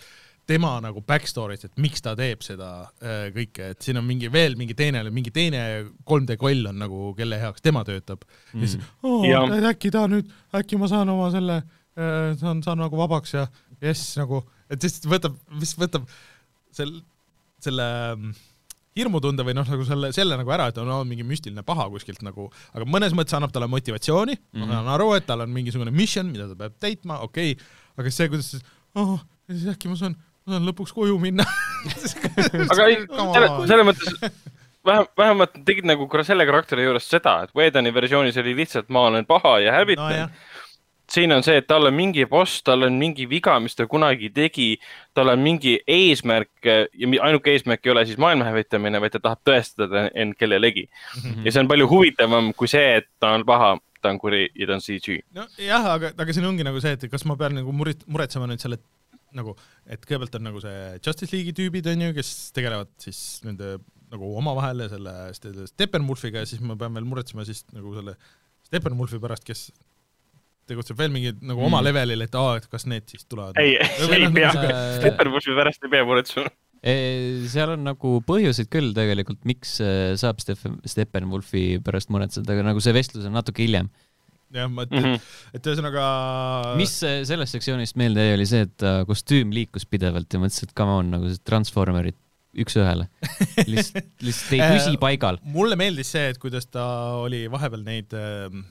tema nagu backstory't, et miks ta teeb seda äh, kõike, et siin on mingi veel mingi teine, mingi teine 3D koll on nagu, kelle heaks tema töötab mm.. ja siis oh,, et äkki ta nüüd, äkki ma saan oma selle äh,, saan, saan nagu vabaks ja jess nagu, et siis võtab, mis võtab sel-, selle mm, hirmutunde või noh, nagu selle, selle nagu ära, et on no, mingi müstiline paha kuskilt nagu, aga mõnes mõttes annab talle motivatsiooni mm, -hmm. ma saan aru, et tal on mingisugune mission, mida ta peab täitma, okei okay., aga see, kuidas siis, oh, siis äkki ma saan, ma saan lõpuks koju minna. aga ei, selle, selles mõttes vähem, vähemalt nad tegid nagu selle karakteri juures seda, et Whedoni versioonis oli lihtsalt ma olen paha ja hävitan no,. siin on see, et tal on mingi boss, tal on mingi viga, mis ta kunagi tegi, tal on mingi eesmärk ja ainuke eesmärk ei ole siis maailma hävitamine, vaid ta tahab tõestada end kellelegi mm. -hmm. ja see on palju huvitavam kui see, et ta on paha, ta on kuri ja ta on CG. nojah, aga, aga siin ongi nagu see, et kas ma pean nagu muretsema nüüd selle nagu, et kõigepealt on nagu see Justice League'i tüübid onju, kes tegelevad siis nende nagu omavahel ja selle Ste- Steppenwolfiga ja siis ma pean veel muretsema siis nagu selle Steppenwolfi pärast, kes tegutseb veel mingi nagu oma Mm. levelil, et aa, et kas need siis tulevad. ei, ei noh, pea nagu see-, Steppenwolfi pärast ei pea muretsema. seal on nagu põhjuseid küll tegelikult, miks äh, saab Steffen, Steppenwolfi pärast muretseda, aga nagu see vestlus on natuke hiljem. jah, ma, et Mm, -hmm. et ühesõnaga mis äh, sellest sektsioonist meelde jäi, oli see, et ta kostüüm liikus pidevalt ja mõtlesin, et come on, nagu see Transformerid üks-ühele. lihtsalt, lihtsalt ei püsi paigal. mulle meeldis see, et kuidas ta oli vahepeal neid äh, äh,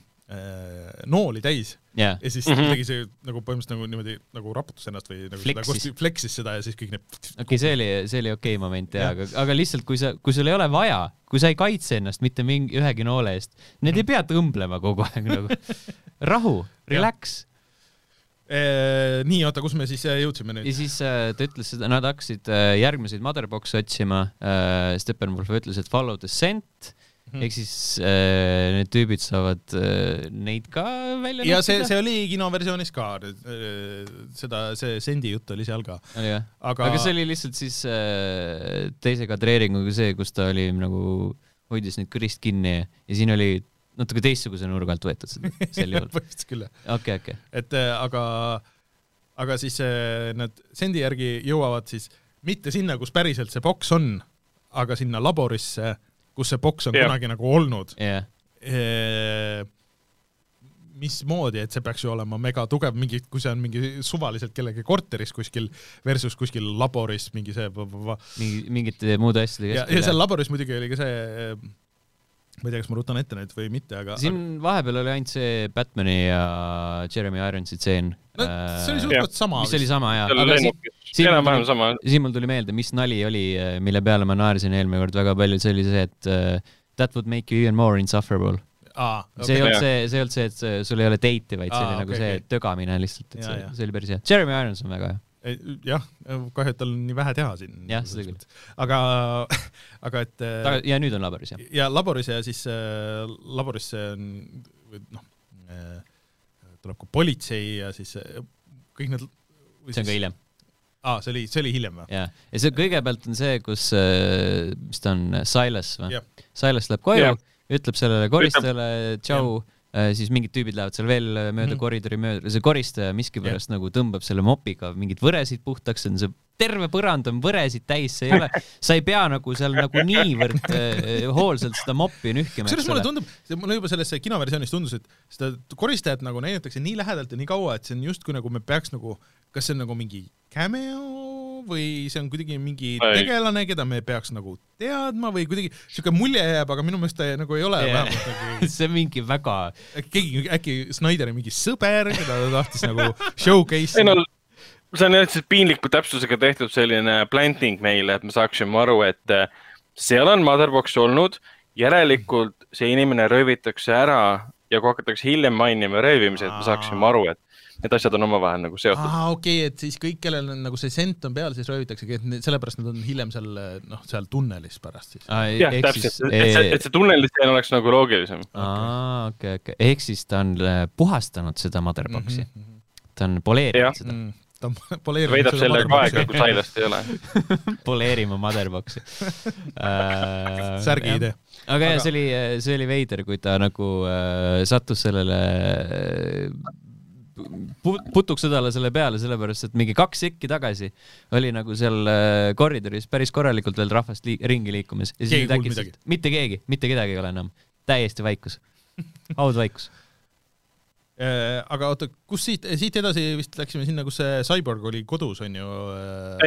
nooli täis jaa, ja siis Mhm. mm -hmm. tegi see nagu põhimõtteliselt nagu niimoodi nagu raputas ennast või nagu Flexis. seda flexis seda ja siis kõik need okei okay,, see oli, see oli okei okay moment jaa, Jah. aga, aga lihtsalt kui sa, kui sul ei ole vaja, kui sa ei kaitse ennast mitte mingi ühegi noole eest, need ei pea tõmblema kogu aeg nagu. rahu, relax. Eh, nii, oota, kus me siis äh, jõudsime ja nüüd? siis äh, ta ütles seda, nad hakkasid äh, järgmiseid motherbox'e otsima äh,. Steppenwolf ütles, et follow the scent Mhm. ehk siis äh, need tüübid saavad äh, neid ka välja ja see, see oli kinoversioonis ka, seda, see sendi jutt oli seal ka, aga, aga see oli lihtsalt siis äh, teise kadreeringuga see, kus ta oli nagu, hoidis neid kõrist kinni ja, siin oli natuke teistsuguse nurga alt võetud sel juhul. põhimõtteliselt küll jah, okei, okei. et äh, aga, aga siis äh, nad sendi järgi jõuavad siis mitte sinna, kus päriselt see boks on, aga sinna laborisse, kus see boks on yeah. kunagi nagu olnud jah, Eh, mismoodi, et see peaks ju olema mega tugev, mingi, kui see on mingi suvaliselt kellegi korteris kuskil versus kuskil laboris mingi see mingi, mingite muude asjade ja, ja seal laboris muidugi oli ka see, ma ei tea, kas ma rutan ette nüüd või mitte, aga siin vahepeal oli ainult see Batman'i ja Jeremy Ironsi tseen. No, see oli suhteliselt sama. mis oli sama siin- enam-vähem sama. siin mul tuli meelde, mis nali oli, mille peale ma naersin eelmine kord väga palju, see oli see, et uh, that would make you even more insufferable. aa, see ei olnud see, see ei olnud see, et see- sul ei ole date'i, vaid see Aa, oli nagu okei, see okei. tögamine lihtsalt, et Jaa, see see oli päris hea. Jeremy Irons on väga hea. jah, kahju, et tal on nii vähe teha siin. Jah, seda küll.. aga, aga et ta, ja nüüd on laboris jah. ja laboris ja siis äh, laborisse on või noh äh,, tuleb ka politsei ja siis äh, kõik need see on ka hiljem. aa, see oli, see oli hiljem või? jaa, ja see kõigepealt on see, kus, mis ta on, Silas või Jah.? Silas läheb koju Jah., ütleb sellele koristajale tšau, siis mingid tüübid lähevad seal veel mööda mm -hmm. koridori mööda, see koristaja miskipärast nagu tõmbab selle mopiga mingeid võresid puhtaks, see on see terve põrand on võresid täis, see ei ole, sa ei pea nagu seal nagu niivõrd äh, hoolsalt seda moppi nühkima, kusjuures mulle tundub, mulle juba selles kinoversioonis tundus, et seda koristajat nagu näidatakse nii lähedalt ja nii kaua, et see on justkui nagu me peaks nagu, kas see on nagu mingi cameo või see on kuidagi mingi Ei. tegelane, keda me peaks nagu teadma või kuidagi siuke mulje jääb, aga minu meelest ta nagu ei ole Jah. vähemalt nagu see on mingi väga, äkki keegi, äkki Snyderi mingi sõber, keda ta tahtis nagu showcase ei no see on lihtsalt piinliku täpsusega tehtud selline planting meile, et me saaksime aru, et äh, seal on motherbox olnud, järelikult see inimene röövitakse ära ja kui hakatakse hiljem mainima röövimise, et me saaksime aru, et need asjad on omavahel nagu seotud. aa, okei okay,, et siis kõik, kellel on nagu see sent on peal, siis röövitaksegi, et sellepärast nad on hiljem seal noh, seal tunnelis pärast siis. jah, täpselt, et see, et see tunnelisteen oleks nagu loogilisem. aa, okei, okei, ehk siis ta on äh, puhastanud seda motherbox'i, ta on Jah. poleerinud seda, Mm, ta on poleerinud veedab sellega aega, kui sailast ei ole. poleerima motherbox'i äh,. särgi idee. aga jah, Aga- see oli, see oli veider, kui ta nagu äh, sattus sellele äh, pu- putuksõdale selle peale, sellepärast et mingi kaks sekki tagasi oli nagu seal äh, koridoris päris korralikult veel rahvast li ringi liikumas. ja siis nüüd äkki, mitte keegi, mitte kedagi ei ole enam, täiesti vaikus, haudvaikus. Äh, aga oota, kus siit, siit edasi vist läksime sinna, kus see Cyborg oli kodus, on ju?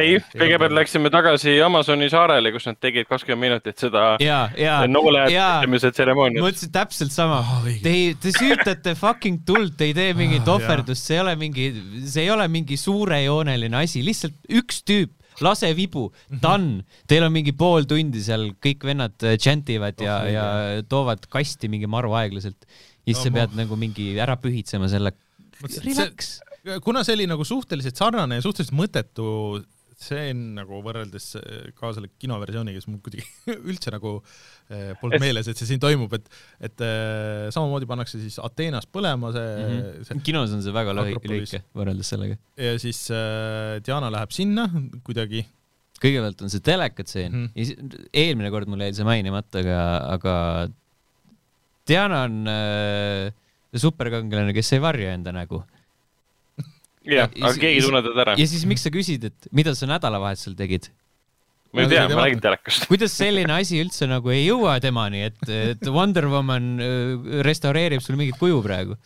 ei, kõigepealt. läksime tagasi Amazoni saarele, kus nad tegid kakskümmend minutit seda ja, ja, noole ja äpitamise tseremooniat. mõtlesin täpselt sama õige. te, te süütate fucking tuld, te ei tee mingit Ah, ohverdust, see ei ole mingi, see ei ole mingi suurejooneline asi, lihtsalt üks tüüp, lase vibu, Mhm. done. Teil on mingi pool tundi seal, kõik vennad äh, džäntivad ja Oh,, ja toovad kasti mingi maru aeglaselt. Ja siis No sa ma- pead nagu mingi ära pühitsema selle. Relax. kuna see oli nagu suhteliselt sarnane ja suhteliselt mõttetu, see on nagu võrreldes äh, ka selle kinoversiooniga, siis mul kuidagi üldse nagu äh, polnud Et- meeles, et see siin toimub, et, et äh, samamoodi pannakse siis Ateenas põlema see mm, -hmm. see kinos on see väga lühike võrreldes sellega. ja siis äh, Diana läheb sinna kuidagi kõigepealt on see telekatseen mm. -hmm., eelmine kord mul jäi see mainimata, aga, aga Diana on äh, superkangelane, kes ei varja enda nägu. jah, Ja aga keegi ei tunne teda ära. ja siis miks sa küsid, et mida sa nädalavahetusel tegid? ma ei tea, ma räägin telekast. kuidas selline asi üldse nagu ei jõua temani, et, et Wonder Woman äh, restaureerib sul mingit kuju praegu?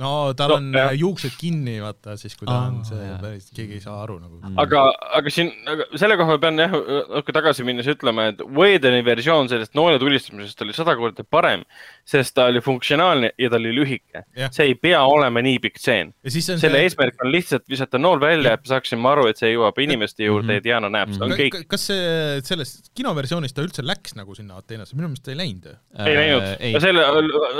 No tal No, on jah. äh, juuksed kinni, vaata siis kui ta Aa, on see keegi ei saa aru nagu mm.. aga, aga siin, aga selle koha pean jah natuke tagasi minnes ütlema, et Wedeni versioon sellest noole tulistamisest oli sada korda parem, sest ta oli funktsionaalne ja ta oli lühike see ei pea olema nii pikk tseen. ja siis on selle see, eesmärk on lihtsalt visata nool välja, et me saaksime aru, et see jõuab inimeste juurde ja Diana näeb seda, on kõik. kas see selles kinoversioonis ta üldse läks nagu sinna Ateenasse, minu meelest ta ei läinud. ei läinud Äh,. selle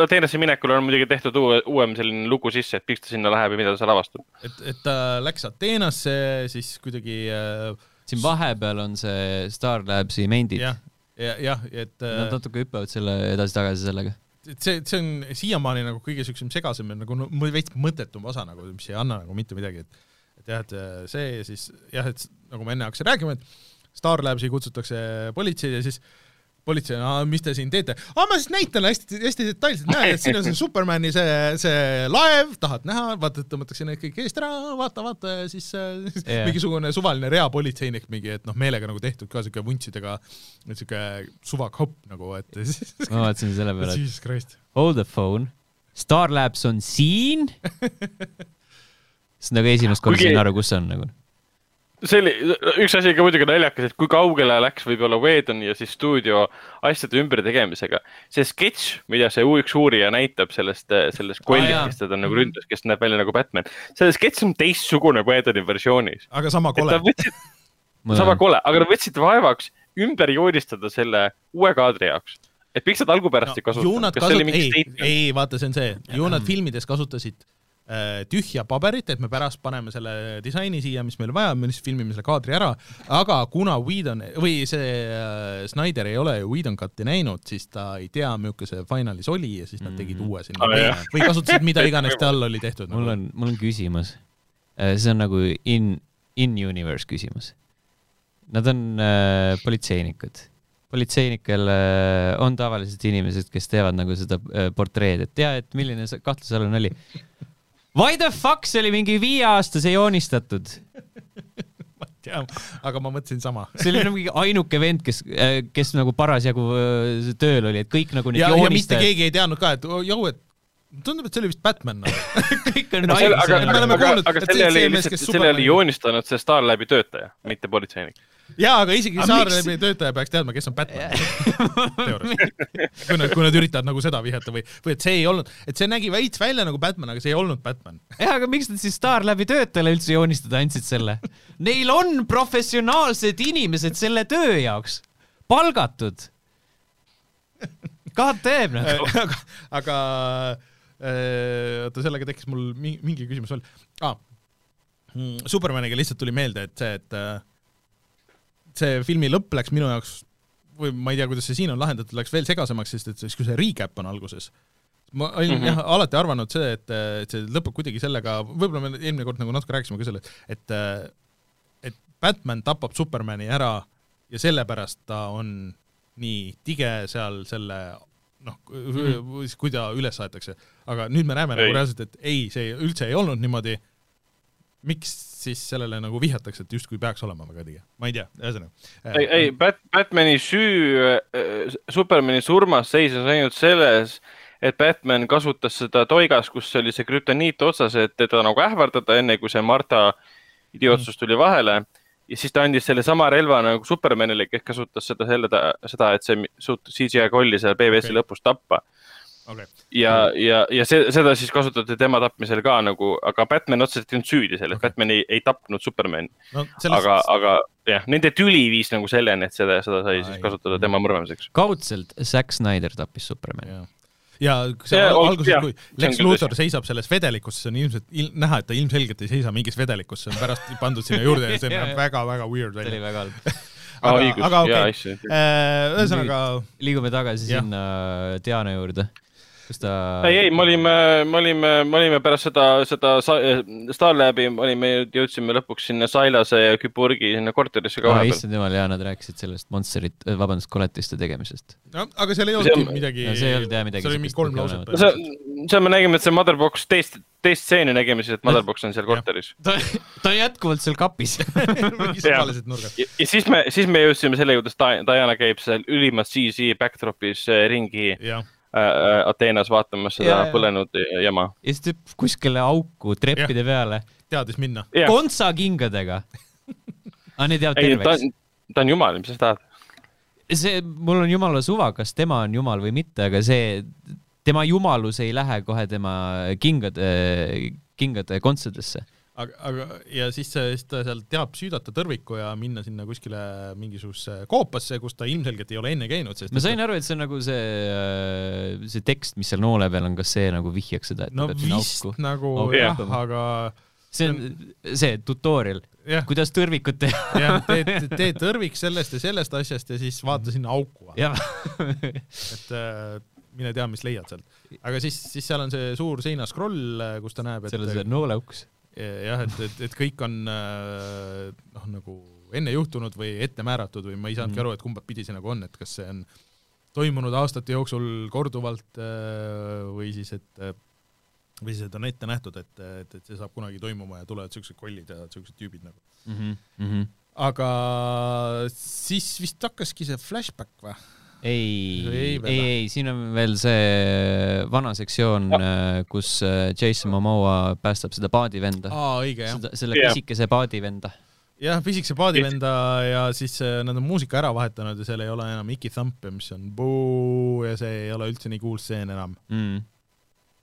Ateenasse minekul on muidugi tehtud uue, uuem selline lugu sisse, et miks ta sinna läheb ja mida ta seal avastab. et, et ta läks Ateenasse, siis kuidagi äh, siin vahepeal on see Star Labsi mendid. jah, ja, jah, et Nad äh, natuke hüppavad selle edasi-tagasi sellega. et see, see on siiamaani nagu kõige siuksem segasem ja nagu no, veits mõttetum osa nagu, mis ei anna nagu mitte midagi, et et jah, et äh, see ja siis jah, et nagu ma enne hakkasin rääkima, et Star Labsi kutsutakse politseid ja siis politsei, mis te siin teete? aa, ma siis näitan hästi, hästi detailselt, näed, et siin on see Supermani see, see laev, tahad näha, vaata, tõmmatakse need kõik eest ära, vaata, vaata ja siis äh, Jah. mingisugune suvaline reapolitseinik mingi, et noh, meelega nagu tehtud ka siuke vuntsidega, siuke suvakopp nagu, et siis ma vaatasin selle peale, et Jesus Christ. hold the phone, Star Labs on siin. siis nagu esimest korda sain aru, kus see on nagu. See oli, üks asi ka muidugi naljakas, et kui kaugele läks võib-olla Whedon ja siis stuudio asjade ümbertegemisega. see sketš, mida see üks uurija näitab sellest, sellest Aa, jaa. kollist, kes teda nagu ründas, kes näeb välja nagu Batman. see sketš on teistsugune Whedoni versioonis. aga sama kole sama kole, aga nad võtsid vaevaks ümber joonistada selle uue kaadri jaoks. et miks nad algupärast ei ju kasutanud kas see oli kasut-, mingi ei, statement? ei vaata, see on see, ju nad filmides kasutasid äh, tühja paberit, et me pärast paneme selle disaini siia, mis meil vaja, me lihtsalt filmime selle kaadri ära, aga kuna Whedon või see äh, Snyder ei ole ju Whedon cut'i näinud, siis ta ei tea, milline see finalis oli ja siis nad tegid uue sinna Ah, või, kasutasid mida iganes tal oli tehtud. mul on, mul on küsimus. see on nagu in, in-universe küsimus. Nad on äh, politseinikud. politseinikel äh, on tavaliselt inimesed, kes teevad nagu seda äh, portreed, et tea, et milline see kahtlusalune oli. Why the fuck, see oli mingi viieaastase joonistatud. tea, aga ma mõtlesin sama. see oli nagu mingi ainuke vend, kes, kes nagu parasjagu äh, tööl oli, et kõik nagu need ja, ja mitte joonistajad, keegi ei teadnud ka, et oh, jõu, et tundub, et see oli vist Batman nagu. kõik on aga selle, aga, aga, aga, kuulnud, aga et selle oli lihtsalt, selle oli joonistanud see Star läbi töötaja, mitte politseinik. jaa, aga isegi Aga miks- töötaja peaks teadma, kes on Batman. teoorias. kui nad, kui nad üritavad nagu seda vihjata või, või et see ei olnud, et see nägi veits välja nagu Batman, aga see ei olnud Batman. jah, aga miks nad siis Star läbi töötajale üldse joonistada andsid selle? Neil on professionaalsed inimesed selle töö jaoks, palgatud. God damn noh. aga, aga äh, oota, sellega tekkis mul mi- mingi küsimus veel ah,. Supermaniga lihtsalt tuli meelde, et see, et äh, see filmi lõpp läks minu jaoks või ma ei tea, kuidas see siin on lahendatud, läks veel segasemaks, sest et siis, kui see recap on alguses, ma olin mm. -hmm. jah alati arvanud see, et, et see lõpeb kuidagi sellega, võib-olla me eelmine kord nagu natuke rääkisime ka sellest, et äh, et Batman tapab Supermani ära ja sellepärast ta on nii tige seal selle noh, kui ta üles aetakse, aga nüüd me näeme nagu Ei. reaalselt, et ei, see üldse ei olnud niimoodi. miks siis sellele nagu vihjatakse, et justkui peaks olema väga tige, ma ei tea, ühesõnaga. ei, ei, Bat-, Batman'i süü äh, Supermani surmas seisnes ainult selles, et Batman kasutas seda toigas, kus oli see krüptoniit otsas, et teda nagu ähvardada, enne kui see Marta idiootsus tuli vahele. ja siis ta andis sellesama relva nagu Supermanile, kes kasutas seda selle, seda, et see suutis CGI kolli seal BBS-i Okei. lõpus tappa. okei, ja, ja, ja see, seda siis kasutati tema tapmisel ka nagu, aga Batman otseselt ei olnud süüdi selles okay., Batman ei, ei tapnud Supermani, no sellest aga, aga jah, nende tüli viis nagu selleni, et seda, seda sai Ai. siis kasutada tema mõrvamiseks. kaudselt Zack Snyder tappis Supermani. ja, ja see al- ol- alguses, jah, kui see on Lex Luthor seisab selles vedelikus, see on ilmselt il, näha, et ta ilmselgelt ei seisa mingis vedelikus, see on pärast pandud sinna juurde ja see näeb väga-väga weird see oli välja. väga halb. aga, õigus, aga okei, issand. ühesõnaga liigume tagasi Jah. sinna Diana juurde, kus ta. ei, ei, me olime, me olime, me olime pärast seda, seda Starlabi, olime, jõudsime lõpuks sinna Sailase ja Küpurgi sinna korterisse ka oh,. vahepeal. issand jumal, jaa, nad rääkisid sellest Monsterit, vabandust, koletiste tegemisest. no,, aga seal ei olnudki on- midagi, no see ei olnud jah midagi see oli mingi kolm lauset olemas. seal me nägime, et see Motherbox, teist, teist stseeni nägime siis, et Motherbox on seal korteris. ta, ta on jätkuvalt seal kapis. ja, ja siis me, siis me jõudsime selle juurde, et Diana käib seal ülimas CC backdrop'is äh, ringi äh, Ateenas vaatamas seda Ja, ja. põlenud jama. ja siis teeb kuskile auku treppide peale, teadis minna. kontsakingadega. aga need jäävad terveks ta on jumal, mis sa tahad. see, mul on jumala suva, kas tema on jumal või mitte, aga see, tema jumalus ei lähe kohe tema kingade, kingade kontsadesse. aga, aga ja siis, siis ta seal teab süüdata tõrviku ja minna sinna kuskile mingisugusesse koopasse, kus ta ilmselgelt ei ole enne käinud, sest ma sain aru, et see on nagu see, see tekst, mis seal noole peal on, kas see nagu vihjaks seda, et no ta vist auku? nagu Auku jah, aga see on see tutorial, kuidas tõrvikut teha. jah, tee, tee tõrvik sellest ja sellest asjast ja siis vaata sinna auku, et äh, mine tea, mis leiad sealt. aga siis, siis seal on see suur seinaskroll, kus ta näeb, et seal on see nooleuks. jah, et, et, et kõik on äh, noh, nagu enne juhtunud või ette määratud või ma ei saanudki Mhm. aru, et kumba pidi see nagu on, et kas see on toimunud aastate jooksul korduvalt äh, või siis, et äh, või siis, et on ette nähtud, et, et, et see saab kunagi toimuma ja tulevad siuksed kollid ja siuksed tüübid nagu. Mhm, aga siis vist hakkaski see flashback või? ei, Ei ei, ei, siin on veel see vana sektsioon, kus äh, Jason Momoa päästab seda paadivenda, aa, õige jah. seda, selle pisikese paadivenda. jah, pisikese paadivenda ja siis äh, nad on muusika ära vahetanud ja seal ei ole enam Iki Thump ja mis on buu ja see ei ole üldse nii cool stseen enam. Mm.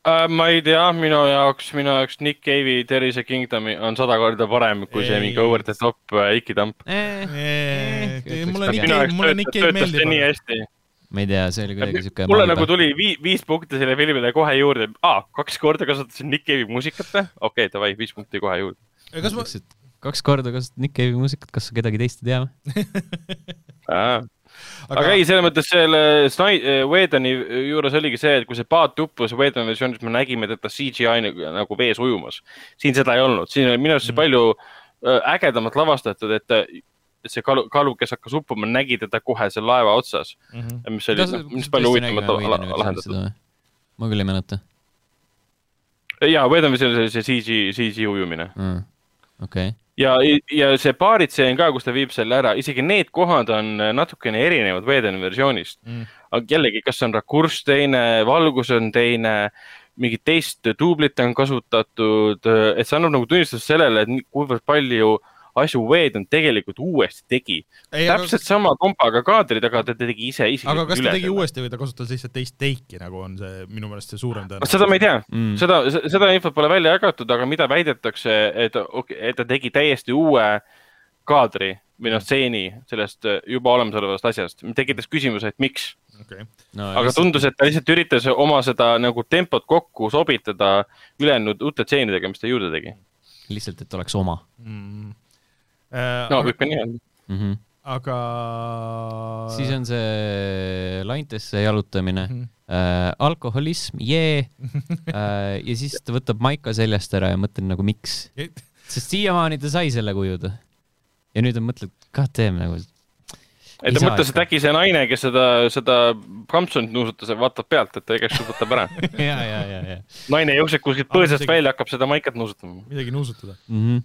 Äh, ma ei tea, minu jaoks, minu jaoks Nick Cave'i Terrise Kingdomi on sada korda parem kui see Ei. mingi over the top äh, Iki-tamp. Eh, mulle ütleks Nick Cave, mulle Nick Cave see nii meeldib. hästi. ma ei tea, see oli kuidagi siuke. mulle nagu tuli vii, viis punkti selle filmile kohe juurde, aa, kaks korda kasutasin Nick Cave'i muusikat või? okei okay,, davai, viis punkti kohe juurde. kas ma, kaks korda kasutad Nick Cave'i muusikat, kas sa kedagi teist ei tea või? aga, aga ei, selles mõttes selle Sni-, Whedoni juures oligi see, et kui see paat uppus Whedoni versioonis, me nägime teda CGI nagu, nagu vees ujumas. siin seda ei olnud, siin oli minu arust see palju äh, ägedamalt lavastatud, et et see kalu, kalu, kes hakkas uppuma, nägi teda kohe seal laeva otsas, mis oli, mis palju huvitavamalt la- lahendatud. ma küll ei mäleta ja Whedoni versioonis oli see CG, CG ujumine mm.. okei okay.. ja, ja see baaritseen ka, kus ta viib selle ära, isegi need kohad on natukene erinevad Vedeni versioonist Mm. aga jällegi, kas on rakurss teine, valgus on teine, mingit teist duublit on kasutatud, et see annab nagu tunnistust sellele, et kuivõrd palju asju Veden tegelikult uuesti tegi. täpselt sama kompaga kaadrid, aga ta tegi ise aga isiklikult kas ta üle tegi selle. uuesti või ta kasutas lihtsalt teist teiki, nagu on see minu meelest see suurem no seda ma ei tea Mm. mm., seda, seda infot pole välja jagatud, aga mida väidetakse, et, et ta tegi täiesti uue kaadri või noh, stseeni sellest juba olemasolevast asjast, tekitas küsimuse, et miks. okay.. no, aga tundus, et ta lihtsalt üritas oma seda nagu tempot kokku sobitada ülejäänud uute stseenidega, mis ta juurde tegi. lihtsalt, et oleks oma Mm. No aga, võib ka nii öelda. mm. -hmm. aga siis on see laintesse jalutamine Mhm. äh,, alkoholism, jee äh,. ja siis ta võtab maika seljast ära ja mõtlen nagu miks, sest siiamaani ta sai selle kujuda. ja nüüd ta mõtleb, god damn nagu. et ta mõtles, et äkki see naine, kes seda, seda Hampsonit nuusutas, vaatab pealt, et ta igaks juhuks võtab ära. ja, ja, ja, ja naine jookseb kuskilt põõsast midagi- välja, hakkab seda maikat nuusutama. midagi nuusutada. mm. -hmm.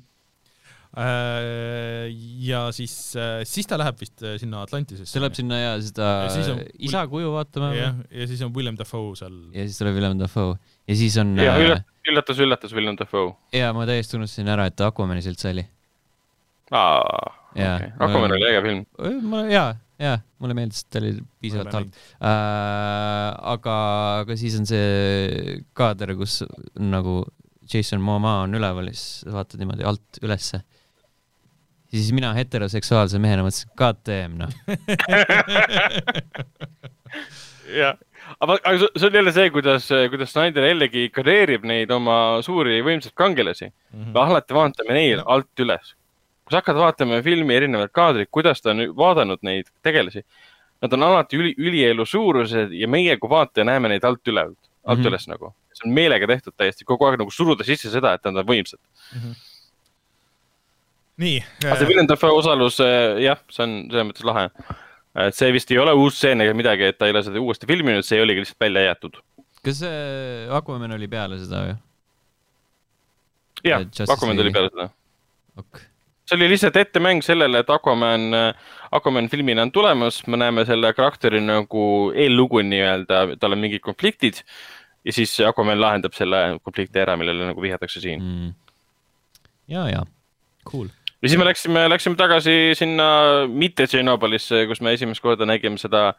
Ja siis, siis ta läheb vist äh, sinna Atlantisesse. see läheb sinna ja seda Ja siis on- isa kuju vaatama ja, jah, ja siis on William Dafoe seal. ja siis tuleb Willem Dafoe ja siis on ja äh, üllatus, üllatus, William Dafoe. ja ma täiesti unustasin ära, et Aquamanis üldse oli. aa, Jaa, okei, ma- Aquaman oli äge film. ma ja, ja mulle meeldis, et ta oli piisavalt halb. äh,. aga, aga siis on see kaader, kus nagu Jason Momoa on üleval ja siis vaatad niimoodi alt ülesse. Ja siis mina heteroseksuaalse mehena mõtlesin, god damn noh. jah, aga, aga see- see on jälle see, kuidas, kuidas Snyder jällegi kareerib neid oma suuri võimsaid kangelasi mm. -hmm. me alati vaatame neil no. alt üles. kui sa hakkad vaatama filmi erinevaid kaadreid, kuidas ta on vaadanud neid tegelasi, nad on alati üli, ülielu suurused ja meie kui vaataja näeme neid alt üle, alt mm. -hmm. üles nagu. see on meelega tehtud täiesti, kogu aeg nagu suruda sisse seda, et nad on võimsad. nii. aga see Willem Dafoe osalus, jah, see on selles mõttes lahe. et see vist ei ole uus stseen ega midagi, et ta ei ole seda uuesti filminud, see oligi lihtsalt välja jäetud. kas see Aquaman oli peale seda või? jah Aquaman tuli peale seda. ok, see oli lihtsalt ettemäng sellele, et Aquaman, Aquaman filmina on tulemas, me näeme selle karakteri nagu eellugu nii-öelda, tal on mingid konfliktid ja siis Aquaman lahendab selle konflikti ära, millele nagu vihjatakse siin mm.. ja, ja, cool. Ja siis me läksime, läksime tagasi sinna mitte Tšernobõlisse, kus me esimest korda nägime seda,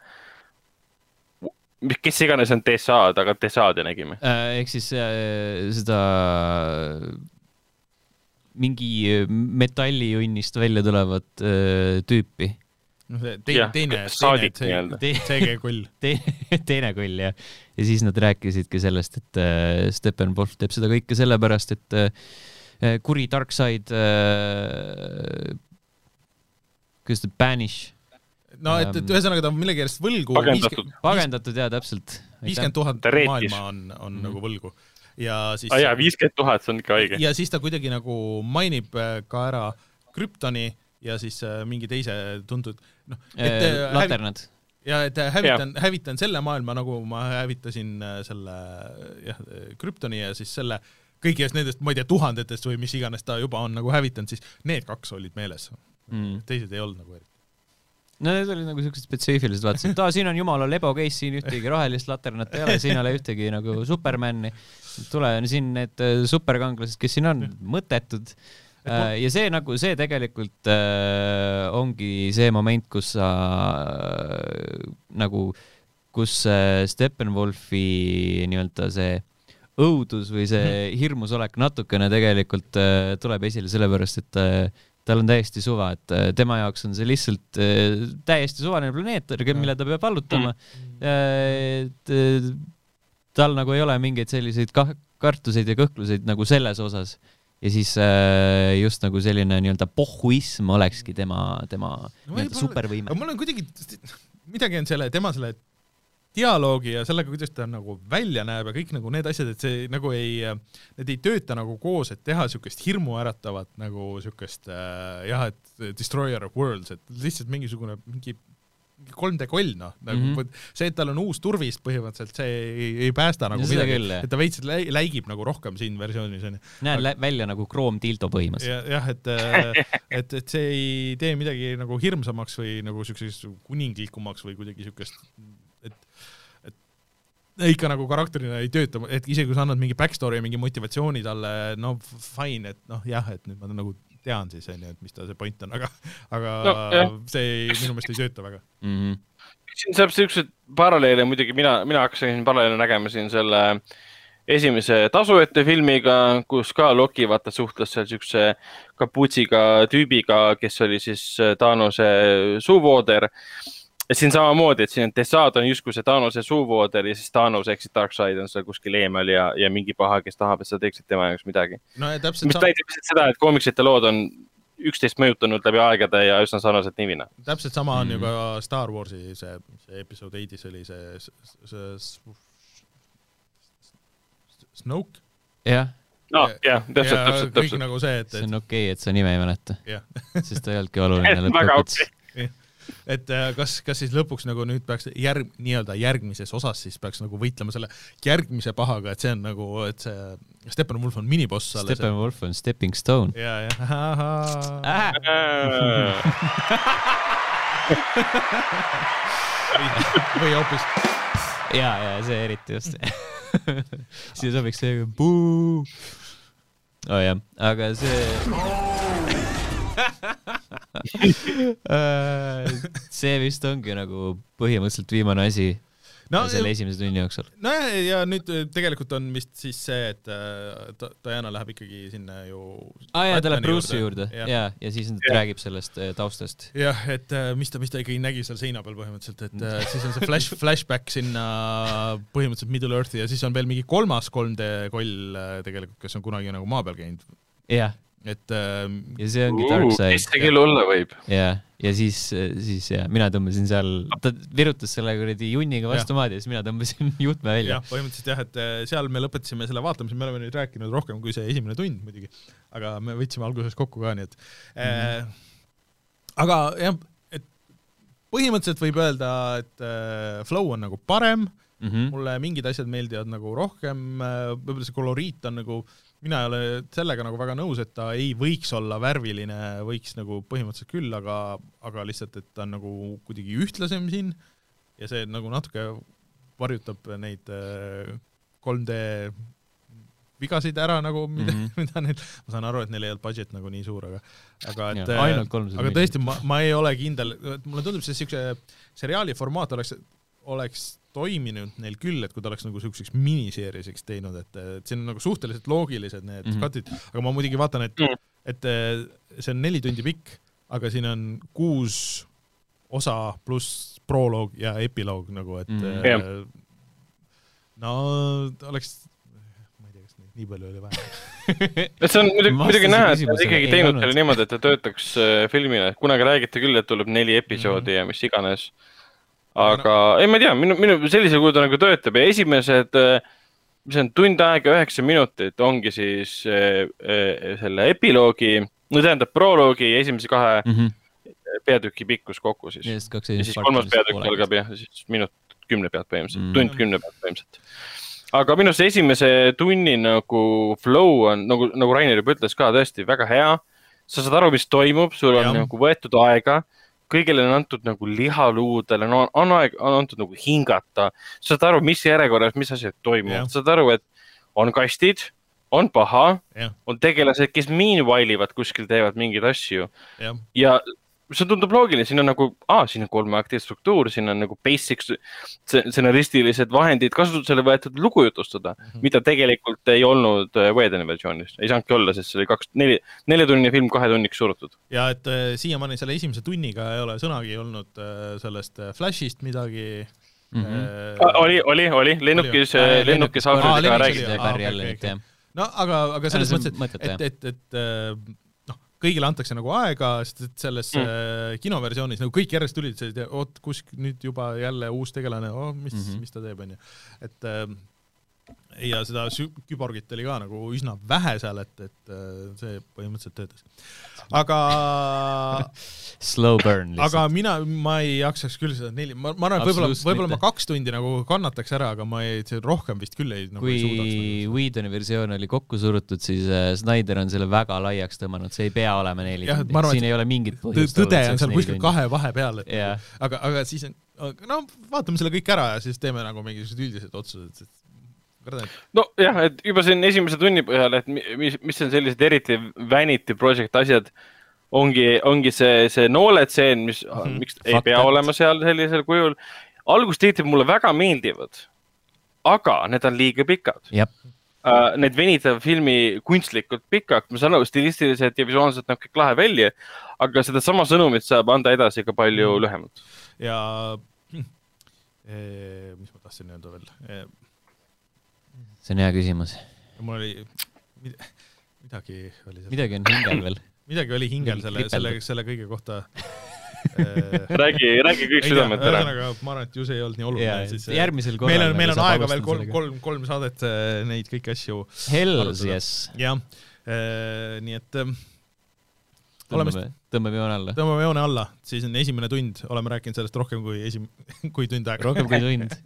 kes iganes on DSA-d, aga DSA-d nägime. Äh, ehk siis äh, seda mingi metallijunnist välja tulevat äh, tüüpi. noh, see teine teine, teine. CG kull. teine, teine kull jah. ja siis nad rääkisidki sellest, et äh, Steppenwolf teeb seda kõike sellepärast, et äh, kuri Darkseid äh,, kuidas ta, banish, no et, et Ähm, ühesõnaga ta on millegi järjest võlgu. pagendatud. pagendatud ja täpselt. viiskümmend tuhat maailma on, on Mhm. nagu võlgu ja siis aa Ah, jaa, viiskümmend tuhat, see on ikka õige. ja siis ta kuidagi nagu mainib äh, ka ära Kryptoni ja siis äh, mingi teise tuntud, noh, äh, laternad. ja et äh, hävitan, hävitan selle maailma, nagu ma hävitasin äh, selle jah, Kryptoni ja siis selle kõigist nendest, ma ei tea, tuhandetest või mis iganes ta juba on nagu hävitanud, siis need kaks olid meeles, Mm. teised ei olnud nagu eriti. no need olid nagu siuksed spetsiifilised, vaatasin, et aa, siin on jumala lebo case, siin ühtegi rohelist laternat ei ole, siin ei ole ühtegi nagu Supermani. tule, siin need äh, superkangelased, kes siin on, mõttetud. ja see nagu, see tegelikult äh, ongi see moment, kus sa äh, nagu, kus äh, Steppenwolfi nii-öelda see õudus või see hirmusolek natukene tegelikult äh, tuleb esile sellepärast, et äh, tal on täiesti suva, et äh, tema jaoks on see lihtsalt täiesti suvaline planeet, mille ta peab vallutama. et äh, tal nagu ei ole mingeid selliseid kah-, kartuseid ja kõhkluseid nagu selles osas. ja siis just nagu selline nii-öelda pohhuism olekski tema, tema nii-öelda supervõime. mul on kuidagi, midagi on selle, tema selle dialoogi ja sellega, kuidas ta nagu välja näeb ja kõik nagu need asjad, et see nagu ei, need ei tööta nagu koos, et teha siukest hirmuäratavat nagu siukest äh, jah, et Destroyer of Worlds, et lihtsalt mingisugune mingi 3D koll noh, nagu mm. -hmm. see, et tal on uus turvist põhimõtteliselt, see ei, ei päästa nagu seda midagi et ta veits läi- läigib nagu rohkem siin versioonis onju. näen lä- välja nagu kroomtildo põhimõtteliselt. ja jah, et äh, et, et see ei tee midagi nagu hirmsamaks või nagu siukseks kuninglikumaks või kuidagi siukest, ikka nagu karakterina ei tööta, et isegi kui sa annad mingi backstory ja mingi motivatsiooni talle, no fine, et noh, jah, et nüüd ma nagu tean siis onju, et mis ta see point on, aga, aga No, jah. see ei, minu meelest ei tööta väga. Mhm. siin saab siukseid paralleele muidugi mina, mina hakkasin paralleele nägema siin selle esimese tasuete filmiga, kus ka Loki vaata suhtles seal siukse kapuutsiga tüübiga, kes oli siis Thaanose suuvooder. et siin samamoodi, et siin Dessad on justkui see Thaanose suuvooder ja siis Thanos ehk siis Darkseid on seal kuskil eemal ja, ja mingi paha, kes tahab, et sa teeksid tema jaoks midagi. no ja täpselt mis sama, näitab lihtsalt seda, et koomiksite lood on üksteist mõjutanud läbi aegade ja üsna sarnaselt nivina. täpselt sama on ju Mhm. ka Star Warsi see, see episood Eight'is oli see, see, see Snoke. jah, no jah, täpselt, ja täpselt, kõik täpselt. nagu see, et, see et on okei okay,, et sa nime ei mäleta, sest ta ei olnudki oluline väga lõppkokkuvõttes okei. Et äh, kas, kas siis lõpuks nagu nüüd peaks järg, nii-öelda järgmises osas siis peaks nagu võitlema selle järgmise pahaga, et see on nagu, et see Steppenwolf on miniboss alles. Steppenwolf on stepping stone. ja, ja, Äh. või hoopis, ja, ja see eriti just. siia sobiks see puu. oh jah, aga see. see vist ongi nagu põhimõtteliselt viimane asi no selle esimese tunni jooksul. no ja, ja nüüd äh, tegelikult on vist siis see, et äh, Diana läheb ikkagi sinna ju aa jaa, ta läheb Bruce'i juurde jah. ja, ja siis ta räägib sellest äh, taustast. jah, et äh, mis ta, mis ta ikkagi nägi seal seina peal põhimõtteliselt, et äh, siis on see flash, flashback sinna põhimõtteliselt Middle Earthi ja siis on veel mingi kolmas 3D koll äh, tegelikult, kes on kunagi nagu maa peal käinud, jah, et äh, ja see ongi mis Darkseid see küll olla võib? ja, ja siis, siis ja mina tõmbasin seal, ta virutas selle kuradi junniga vastu maad ja siis mina tõmbasin juhtme välja jah, põhimõtteliselt jah, et äh, seal me lõpetasime selle vaatamise, me oleme nüüd rääkinud rohkem kui see esimene tund muidugi, aga me võtsime alguses kokku ka, nii et äh, aga jah, et põhimõtteliselt võib öelda, et äh, flow on nagu parem mm. -hmm. mulle mingid asjad meeldivad nagu rohkem, võib-olla see koloriit on nagu, mina ei ole sellega nagu väga nõus, et ta ei võiks olla värviline, võiks nagu põhimõtteliselt küll, aga, aga lihtsalt, et ta on nagu kuidagi ühtlasem siin ja see nagu natuke varjutab neid äh, 3D vigasid ära nagu, mida mm. -hmm. mida neil, ma saan aru, et neil ei olnud budget nagu nii suur, aga aga et Ja, ainult 300 aga tõesti, ma, ma ei ole kindel, mulle tundub, see siukse seriaali formaat oleks, oleks toiminud neil küll, et kui ta oleks nagu siukseks miniseerieseks teinud, et, et siin on nagu suhteliselt loogilised need mm Mhm. -hmm. cut'id, aga ma muidugi vaatan, et Mm., et eh, see on neli tundi pikk, aga siin on kuus osa pluss proloog ja epiloog nagu, et Mhm. mm. -hmm. no oleks, nii palju oli vaja. et see on muidugi, muidugi näha, et nad ikkagi ei teinud selle niimoodi, et ta töötaks äh, filmina, kunagi räägiti küll, et tuleb neli episoodi ja mis iganes. Aga ei, ma ei tea, minu, minu sellisel kujul ta nagu töötab ja esimesed, mis on tund aega, üheksa minutit, ongi siis äh, äh, selle epiloogi, no tähendab proloogi esimese kahe Mhm. peatüki pikkus kokku siis. ja siis kolmas peatükk algab jah, siis minut kümne pealt põhimõtteliselt Mm. mm., tund kümne pealt põhimõtteliselt. aga minu arust esimese tunni nagu flow on nagu, nagu Rainer juba ütles ka tõesti väga hea. sa saad aru, mis toimub, sul on ja. nagu võetud aega, kõigile on antud nagu lihaluudele, no on aeg, on antud nagu hingata. sa saad aru, mis järjekorras, mis asjad toimuvad, saad aru, et on kastid, on paha, on tegelased, kes meanwhile ivad kuskil, teevad mingeid asju. Jah, ja see tundub loogiline, siin on nagu, aa, siin on kolme akti struktuur, siin on nagu basic stsenaristilised vahendid kasutusele võetud lugu jutustada mm, -hmm. mida tegelikult ei olnud äh, Whedoni versioonis, ei saanudki olla, sest see oli kaks, neli, neljatunnine film kahe tunniks surutud. ja et äh, siiamaani selle esimese tunniga ei ole sõnagi olnud äh, sellest äh, Flashist midagi Mhm. äh, oli, oli, oli. Lennukis Aa,, lennukis no aga, aga selles mõttes, et, et, et, et äh, kõigile antakse nagu aega, sest et selles Mm. mm. kinoversioonis nagu kõik järjest tulid sellised, oot, kus nüüd juba jälle uus tegelane oh,, mis mm. -hmm. mis ta teeb, onju. et, ja seda küborgit oli ka nagu üsna vähe seal, et, et äh, see põhimõtteliselt töötas. aga, Slow burn aga lihtsalt. mina, ma ei jaksaks küll seda neli, ma, ma arvan, et võib-olla, võib-olla ma kaks tundi nagu kannataks ära, aga ma ei, rohkem vist küll ei, nagu ei suudaks kui. Whedoni versioon oli kokku surutud, siis äh, Snyder on selle väga laiaks tõmmanud, see ei pea olema neli tundi siin ei ole mingit põhjust. tõde on seal kuskil. kahe vahepeal, et Jah. aga, aga siis on, no vaatame selle kõik ära ja siis teeme nagu mingisugused üldised otsused, et nojah, et juba siin esimese tunni põhjal, et mi- mis, mis on sellised eriti vanity project asjad, ongi, ongi see, see nooletseen, mis mm, -hmm. miks ei Fuck pea that. olema seal sellisel kujul. algustiitrid mulle väga meeldivad, aga need on liiga pikad jah, uh,. Need venitavad filmi kunstlikult pikaks, ma saan aru, stilistiliselt ja visuaalselt näeb kõik lahe välja, aga sedasama sõnumit saab anda edasi ka palju lühemalt. ja eh, mis ma tahtsin öelda veel eh,, see on hea küsimus. mul oli, midagi oli seal, midagi on hingel veel. midagi oli hingel selle, selle, selle kõige kohta eh, räägi, räägi kõik südamed ära. ühesõnaga, ma arvan, et ju see ei olnud nii oluline Jaa,, siis järgmisel korral meil on, meil on aega veel kolm, kolm, kolm saadet eh, neid kõiki asju Hells yes. jah, nii et eh, oleme tõmbame, tõmbame joone alla. tõmbame joone alla, siis on esimene tund, oleme rääkinud sellest rohkem kui esim-, kui tund aega. rohkem kui tund.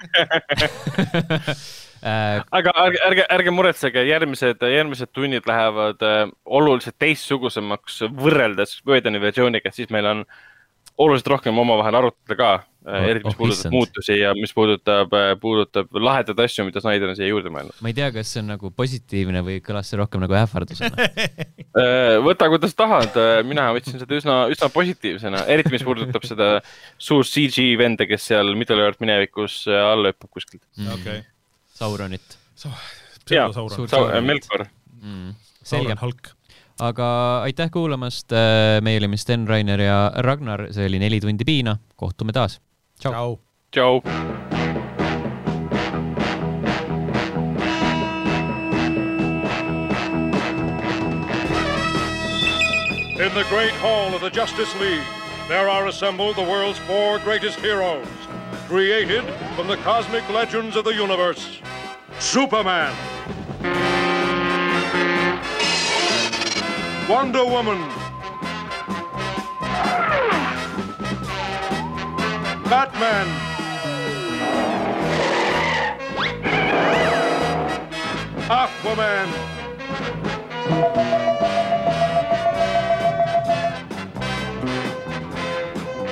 Äh, aga ärge, ärge, ärge muretsege, järgmised, järgmised tunnid lähevad äh, oluliselt teistsugusemaks võrreldes Whedoni versiooniga, siis meil on oluliselt rohkem omavahel arutada ka Oh, äh,, eriti mis oh, puudutab muutusi ja mis puudutab, puudutab lahedaid asju, mida Snyder on siia juurde mõelnud. ma ei tea, kas see on nagu positiivne või kõlas see rohkem nagu ähvardusena. võta, kuidas tahad, mina võtsin seda üsna, üsna positiivsena, eriti mis puudutab seda suurt CG venda, kes seal Middle Earth minevikus alla hüppab kuskilt. okei, Sauronit jaa. Melkor. mm.. selge Sauron, Hulk. Aga aitäh kuulamast, meie olime Sten, Rainer ja Ragnar, see oli neli tundi piina, kohtume taas. tšau. tšau. tšau. In the great hall of the Justice League, there are assembled the world's four greatest heroes, created from the cosmic legends of the universe. Superman. Wonder Woman. Batman. Aquaman.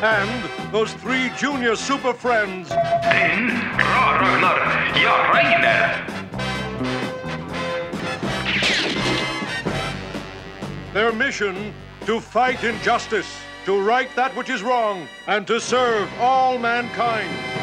And those three junior super friends, Ra- Ragnar ja Rainer. Their mission to fight injustice, to right that which is wrong, and to serve all mankind.